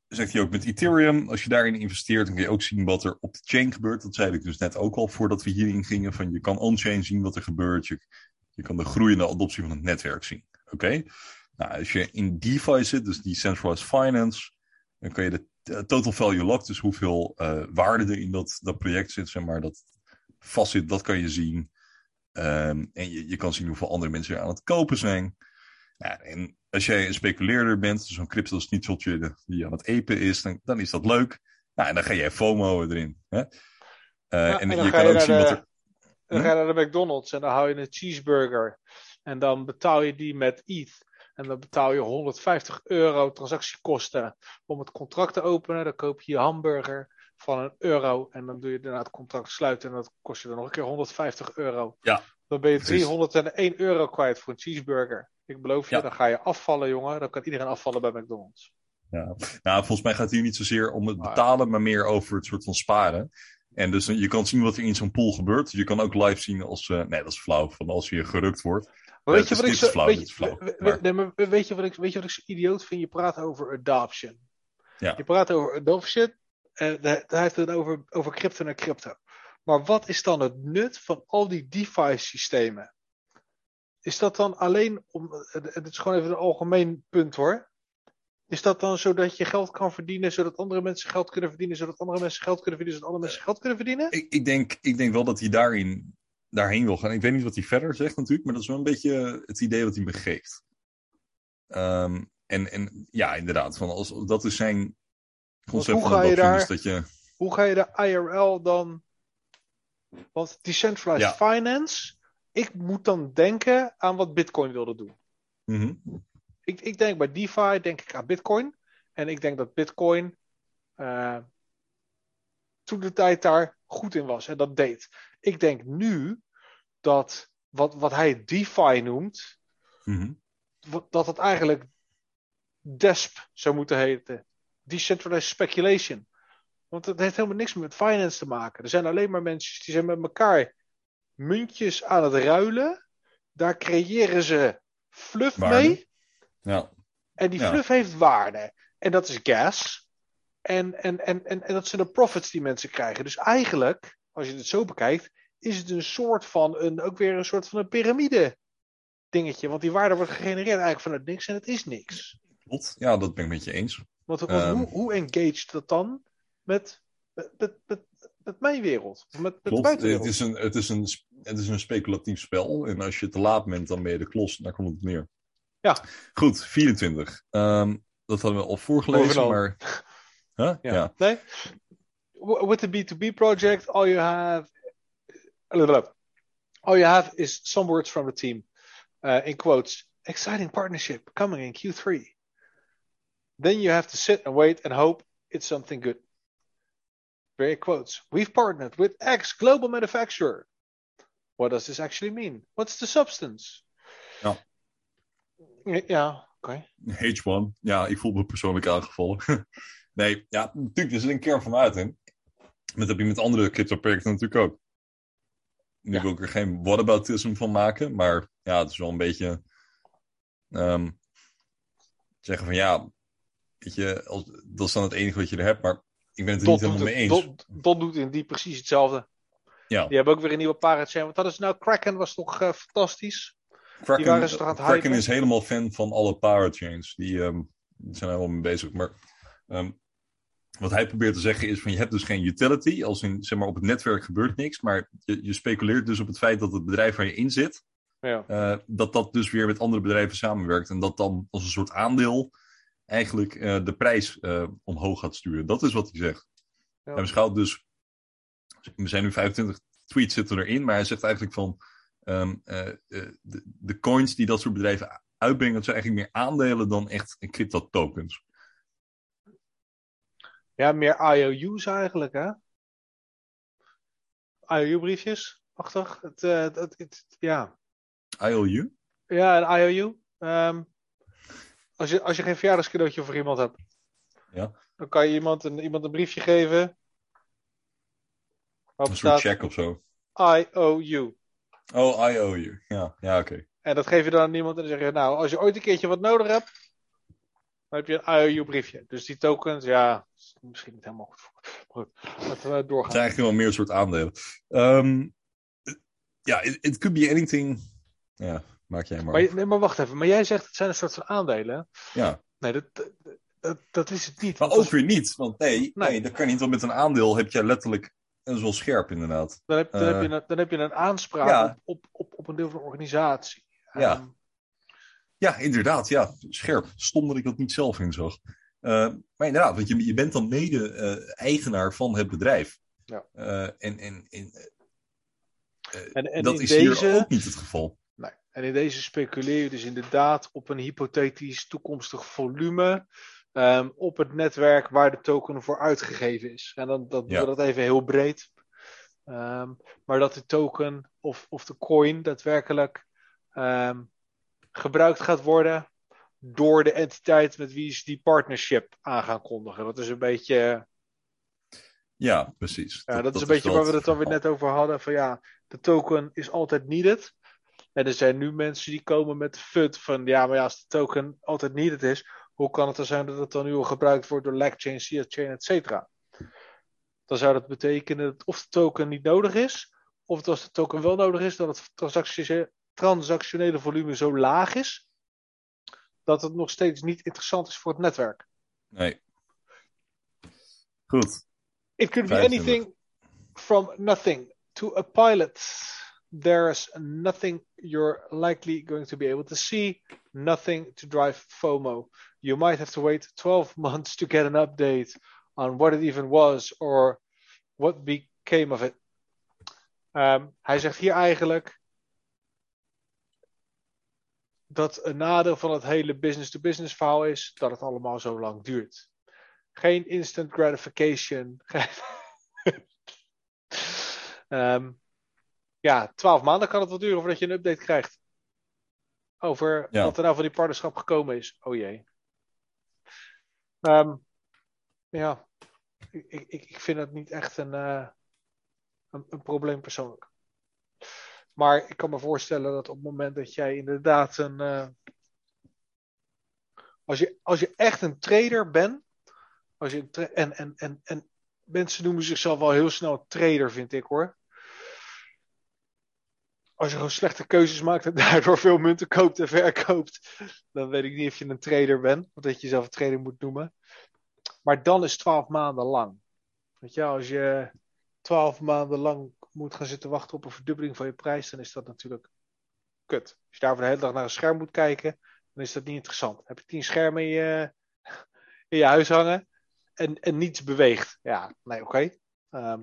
zegt hij ook met Ethereum, als je daarin investeert, dan kun je ook zien wat er op de chain gebeurt. Dat zei ik dus net ook al voordat we hierin gingen. Van je kan on-chain zien wat er gebeurt. Je, je kan de groeiende adoptie van het netwerk zien. Oké? Nou, als je in DeFi zit, dus Decentralized Finance, dan kan je de eh, total value locked, dus hoeveel eh, waarde er in dat, dat project zit, zeg maar, dat vast zit, dat kan je zien. Ehm, en je, je kan zien hoeveel andere mensen er aan het kopen zijn. Ja, en als jij een speculeerder bent, zo'n crypto snitseltje die aan het apen is, dan, dan is dat leuk. Nou, en dan ga jij FOMO erin. Hè? Eh, Ja, en, je kan ook zien de- wat er. Dan Hm? ga je naar de McDonald's en dan hou je een cheeseburger. En dan betaal je die met ETH. En dan betaal je 150 euro transactiekosten om het contract te openen. Dan koop je je hamburger van een euro. En dan doe je daarna het contract sluiten. En dat kost je dan nog een keer 150 euro. Ja, Dan ben je precies. 301 euro kwijt voor een cheeseburger. Ik beloof je, Ja. dan ga je afvallen, jongen. Dan kan iedereen afvallen bij McDonald's. Ja. Nou, volgens mij gaat het hier niet zozeer om het betalen, maar meer over het soort van sparen. En dus eh, je kan zien wat er in zo'n pool gebeurt. Je kan ook live zien als. eh, nee, dat is flauw. Van als je gerukt wordt. Maar weet dit je is- wat ik zo, flauw, weet, je- flauw. we- we- Maar- nee, maar weet je wat ik, weet je wat ik zo idioot vind? Je praat over adoption. Ja. Je praat over adoption. En hij heeft het over, over crypto naar crypto. Maar wat is dan het nut van al die DeFi systemen? Is dat dan alleen om. Het is gewoon even een algemeen punt hoor. Is dat dan zodat je geld kan verdienen, zodat andere mensen geld kunnen verdienen, zodat andere mensen geld kunnen verdienen, zodat andere mensen geld kunnen verdienen? Ik, ik, denk, ik denk wel dat hij daarin, daarheen wil gaan. Ik weet niet wat hij verder zegt natuurlijk, maar dat is wel een beetje het idee wat hij me geeft. Ehm, en, en ja, inderdaad, van als, dat is zijn concept hoe van ga je daar- is dat je... hoe ga je de IRL dan. Want decentralized Ja. finance. Ik moet dan denken aan wat Bitcoin wilde doen. Mhm. Ik, ik denk bij DeFi denk ik aan Bitcoin. En ik denk dat Bitcoin eh, toen de tijd daar goed in was en dat deed. Ik denk nu dat wat, wat hij DeFi noemt, wat- dat het eigenlijk DESP zou moeten heten. Decentralized Speculation. Want het heeft helemaal niks meer met finance te maken. Er zijn alleen maar mensen die zijn met elkaar muntjes aan het ruilen. Daar creëren ze fluff mee. Ja. En die Ja. fluff heeft waarde. En dat is gas. En, en, en, en, en dat zijn de profits die mensen krijgen. Dus eigenlijk, als je het zo bekijkt, is het een soort van een, ook weer een soort van een piramide dingetje. Want die waarde wordt gegenereerd eigenlijk vanuit niks en het is niks. Klopt. Ja, dat ben ik met je eens. Want, want Ehm. hoe, hoe engaged dat dan met, met, met, met, met mijn wereld? Met, de buitenwereld? Het is, een, het, is een, het is een speculatief spel. En als je te laat bent, dan ben je de klos. Daar komt het neer. Ja. Goed, 24. Ehm, dat hadden we al voorgelezen, maar... Huh? Ja. Nee? With the B2B project, all you have all you have is some words from the team. Uh, in quotes, exciting partnership coming in Q3. Then you have to sit and wait and hope it's something good. Very quotes. We've partnered with X global manufacturer. What does this actually mean? What's the substance? Ja. Ja, oké. H1. Ja, ik voel me persoonlijk aangevallen. nee, ja, natuurlijk, er zit een kern van uit in. Dat heb je met andere crypto-projecten natuurlijk ook. Nu Ja. wil ik er geen whataboutism van maken, maar ja, het is wel een beetje... ehm, zeggen van ja, weet je, als, dat is dan het enige wat je er hebt, maar ik ben het er Dot niet helemaal mee het, eens. Dot, Dot doet in die precies hetzelfde. Ja. Die hebben ook weer een nieuwe parachain. Want dat is nou Kraken was toch eh, fantastisch. Kraken, waren ze toch aan het Kraken hypen? is helemaal fan van alle parachains. Die, ehm, die zijn helemaal mee bezig. Maar ehm, wat hij probeert te zeggen is van je hebt dus geen utility. Als in, zeg maar, op het netwerk gebeurt niks. Maar je, je speculeert dus op het feit dat het bedrijf waar je in zit. Ja. eh, dat dat dus weer met andere bedrijven samenwerkt. En dat dan als een soort aandeel eigenlijk eh, de prijs eh, omhoog gaat sturen. Dat is wat hij zegt. Ja. Hij beschouwt dus, we zijn nu 25 tweets zitten erin, maar hij zegt eigenlijk van ehm, eh, eh, de, de coins die dat soort bedrijven uitbrengen, dat zijn eigenlijk meer aandelen dan echt crypto tokens. ja, meer IOU's eigenlijk, hè? IOU-briefjes, achtig. Het, eh, het, het, het- ja. IOU? ja, een IOU. Ehm, als, je, als je geen verjaardagscadeautje voor iemand hebt, Ja. dan kan je iemand een, iemand een briefje geven. Een soort check of zo. IOU. Oh, IOU. Ja, ja oké. En dat geef je dan aan iemand en dan zeg je, nou, als je ooit een keertje wat nodig hebt, dan heb je een IOU-briefje. Dus die tokens, ja, is misschien niet helemaal goed. Maar goed, laten we Het doorgaan. zijn eigenlijk wel meer een soort aandelen. Ehm, ja, it, it could be anything. Ja, maak jij maar. Maar, nee, maar wacht even, maar jij zegt het zijn een soort van aandelen. Ja. Nee, dat, dat, is het niet. Maar ook weer niet, want nee, nee. Nee. dat kan niet. Want met een aandeel heb je letterlijk, dat is wel scherp inderdaad. dan, heb, dan, heb je eh, een, dan heb je een aanspraak ja. op, op, op, een deel van de organisatie. Ja. Ehm, Ja, inderdaad, ja, scherp. Stom dat ik dat niet zelf inzag. Eh maar inderdaad, want je, je bent dan mede-eigenaar van het bedrijf. Ja. Eh, en en, en eh, en en dat is deze, hier ook niet het geval. Nee. En in deze speculeer je dus inderdaad op een hypothetisch toekomstig volume ehm, op het netwerk waar de token voor uitgegeven is. En dan dat doen we dat even heel breed. Ehm, maar dat de token of, of de coin daadwerkelijk ehm, gebruikt gaat worden door de entiteit met wie ze die partnership aan gaan kondigen. Dat is een beetje, Ja, precies. ja, dat, is een beetje waar we het dan weer net over hadden. Van ja, de token is altijd needed. En er zijn nu mensen die komen met de fut van ja, maar ja, als de token altijd needed is, hoe kan het dan zijn dat het dan nu al gebruikt wordt door Lackchain, Chain, et cetera? Dan zou dat betekenen dat of de token niet nodig is, of dat als de token wel nodig is, dat het transactie- transactionele volume zo laag is, dat het nog steeds niet interessant is voor het netwerk. Nee. Goed. It could be 25. anything from nothing to a pilot. There's nothing you're likely going to be able to see, nothing to drive FOMO. You might have to wait 12 months to get an update on what it even was or what became of it? Ehm, hij zegt hier eigenlijk dat een nadeel van het hele business-to-business verhaal is dat het allemaal zo lang duurt. Geen instant gratification. um, ja, twaalf maanden kan het wel duren voordat je een update krijgt. Over Ja. wat er nou van die partnerschap gekomen is. Oh jee. Ehm, ja, ik, ik, ik vind het niet echt een, eh, een, een probleem persoonlijk. Maar ik kan me voorstellen dat op het moment dat jij inderdaad een. eh, als, je, als je echt een trader bent. Als je en, en, en, en mensen noemen zichzelf wel heel snel trader, vind ik hoor. Als je gewoon slechte keuzes maakt en daardoor veel munten koopt en verkoopt. Dan weet ik niet of je een trader bent. Of dat je jezelf een trader moet noemen. Maar dan is 12 maanden lang. Weet je, als je 12 maanden lang moet gaan zitten wachten op een verdubbeling van je prijs, dan is dat natuurlijk kut. Als je daarvoor de hele dag naar een scherm moet kijken, dan is dat niet interessant. Heb je tien schermen in je, in je huis hangen en, en niets beweegt. Ja, nee, oké. Ehm,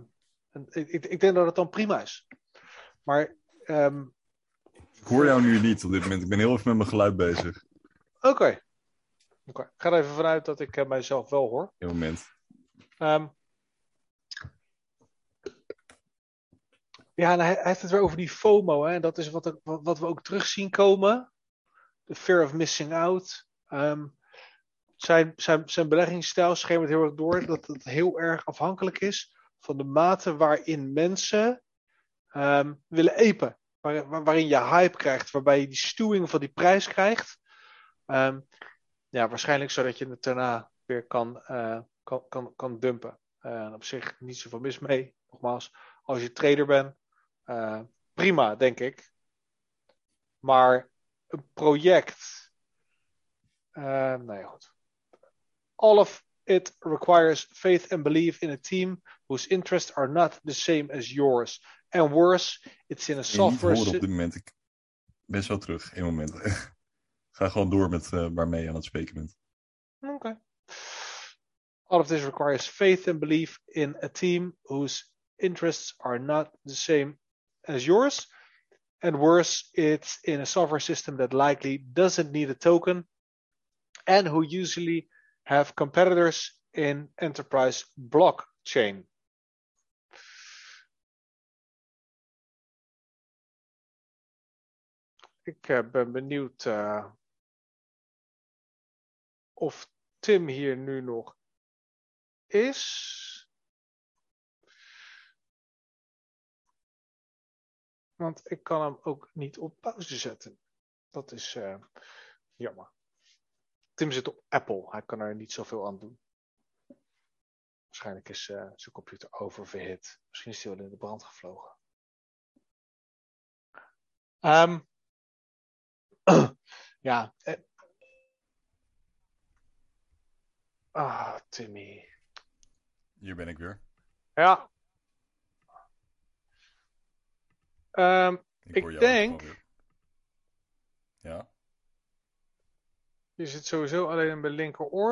ik, ik, ik denk dat het dan prima is. Maar, ehm, Ik hoor jou nu niet op dit moment. Ik ben heel even met mijn geluid bezig. oké. Ik ga er even vanuit dat ik eh, mijzelf wel hoor. Dit moment. Ehm, ja, en hij, hij heeft het weer over die FOMO. Hè? En dat is wat, er- wat, we ook terug zien komen. De fear of missing out. Ehm, zijn, zijn, zijn beleggingsstijl schemert heel erg door dat het heel erg afhankelijk is van de mate waarin mensen ehm, willen waar- waarin je hype krijgt, waarbij je die stuwing van die prijs krijgt. Ehm, ja, waarschijnlijk zodat je het daarna weer kan, eh, kan, kan, kan dumpen. Eh, op zich niet zoveel mis mee. Nogmaals, als je trader bent, eh, prima, denk ik. Maar een project. nou ja, goed. All of it requires faith and belief in a team whose interests are not the same as yours. And worse, it's in a Ik kan je niet software. horen op dit moment. Ik ben zo terug. Eén moment. Ga gewoon door met eh, waarmee je aan het spreken bent. Okay. All of this requires faith and belief in a team whose interests are not the same as yours. And worse, it's in a software system that likely doesn't need a token and who usually have competitors in enterprise blockchain. Ik eh, ben benieuwd eh, of Tim hier nu nog is. Want ik kan hem ook niet op pauze zetten. Dat is eh, jammer. Tim zit op Apple. Hij kan er niet zoveel aan doen. Waarschijnlijk is zijn computer oververhit. Misschien is hij wel in de brand gevlogen. Ehm, ja. eh. Ah, Timmy. Hier ben ik weer. Ja. Ehm, Ik, Ik denk-. Ja. je zit sowieso alleen in mijn linkeroor.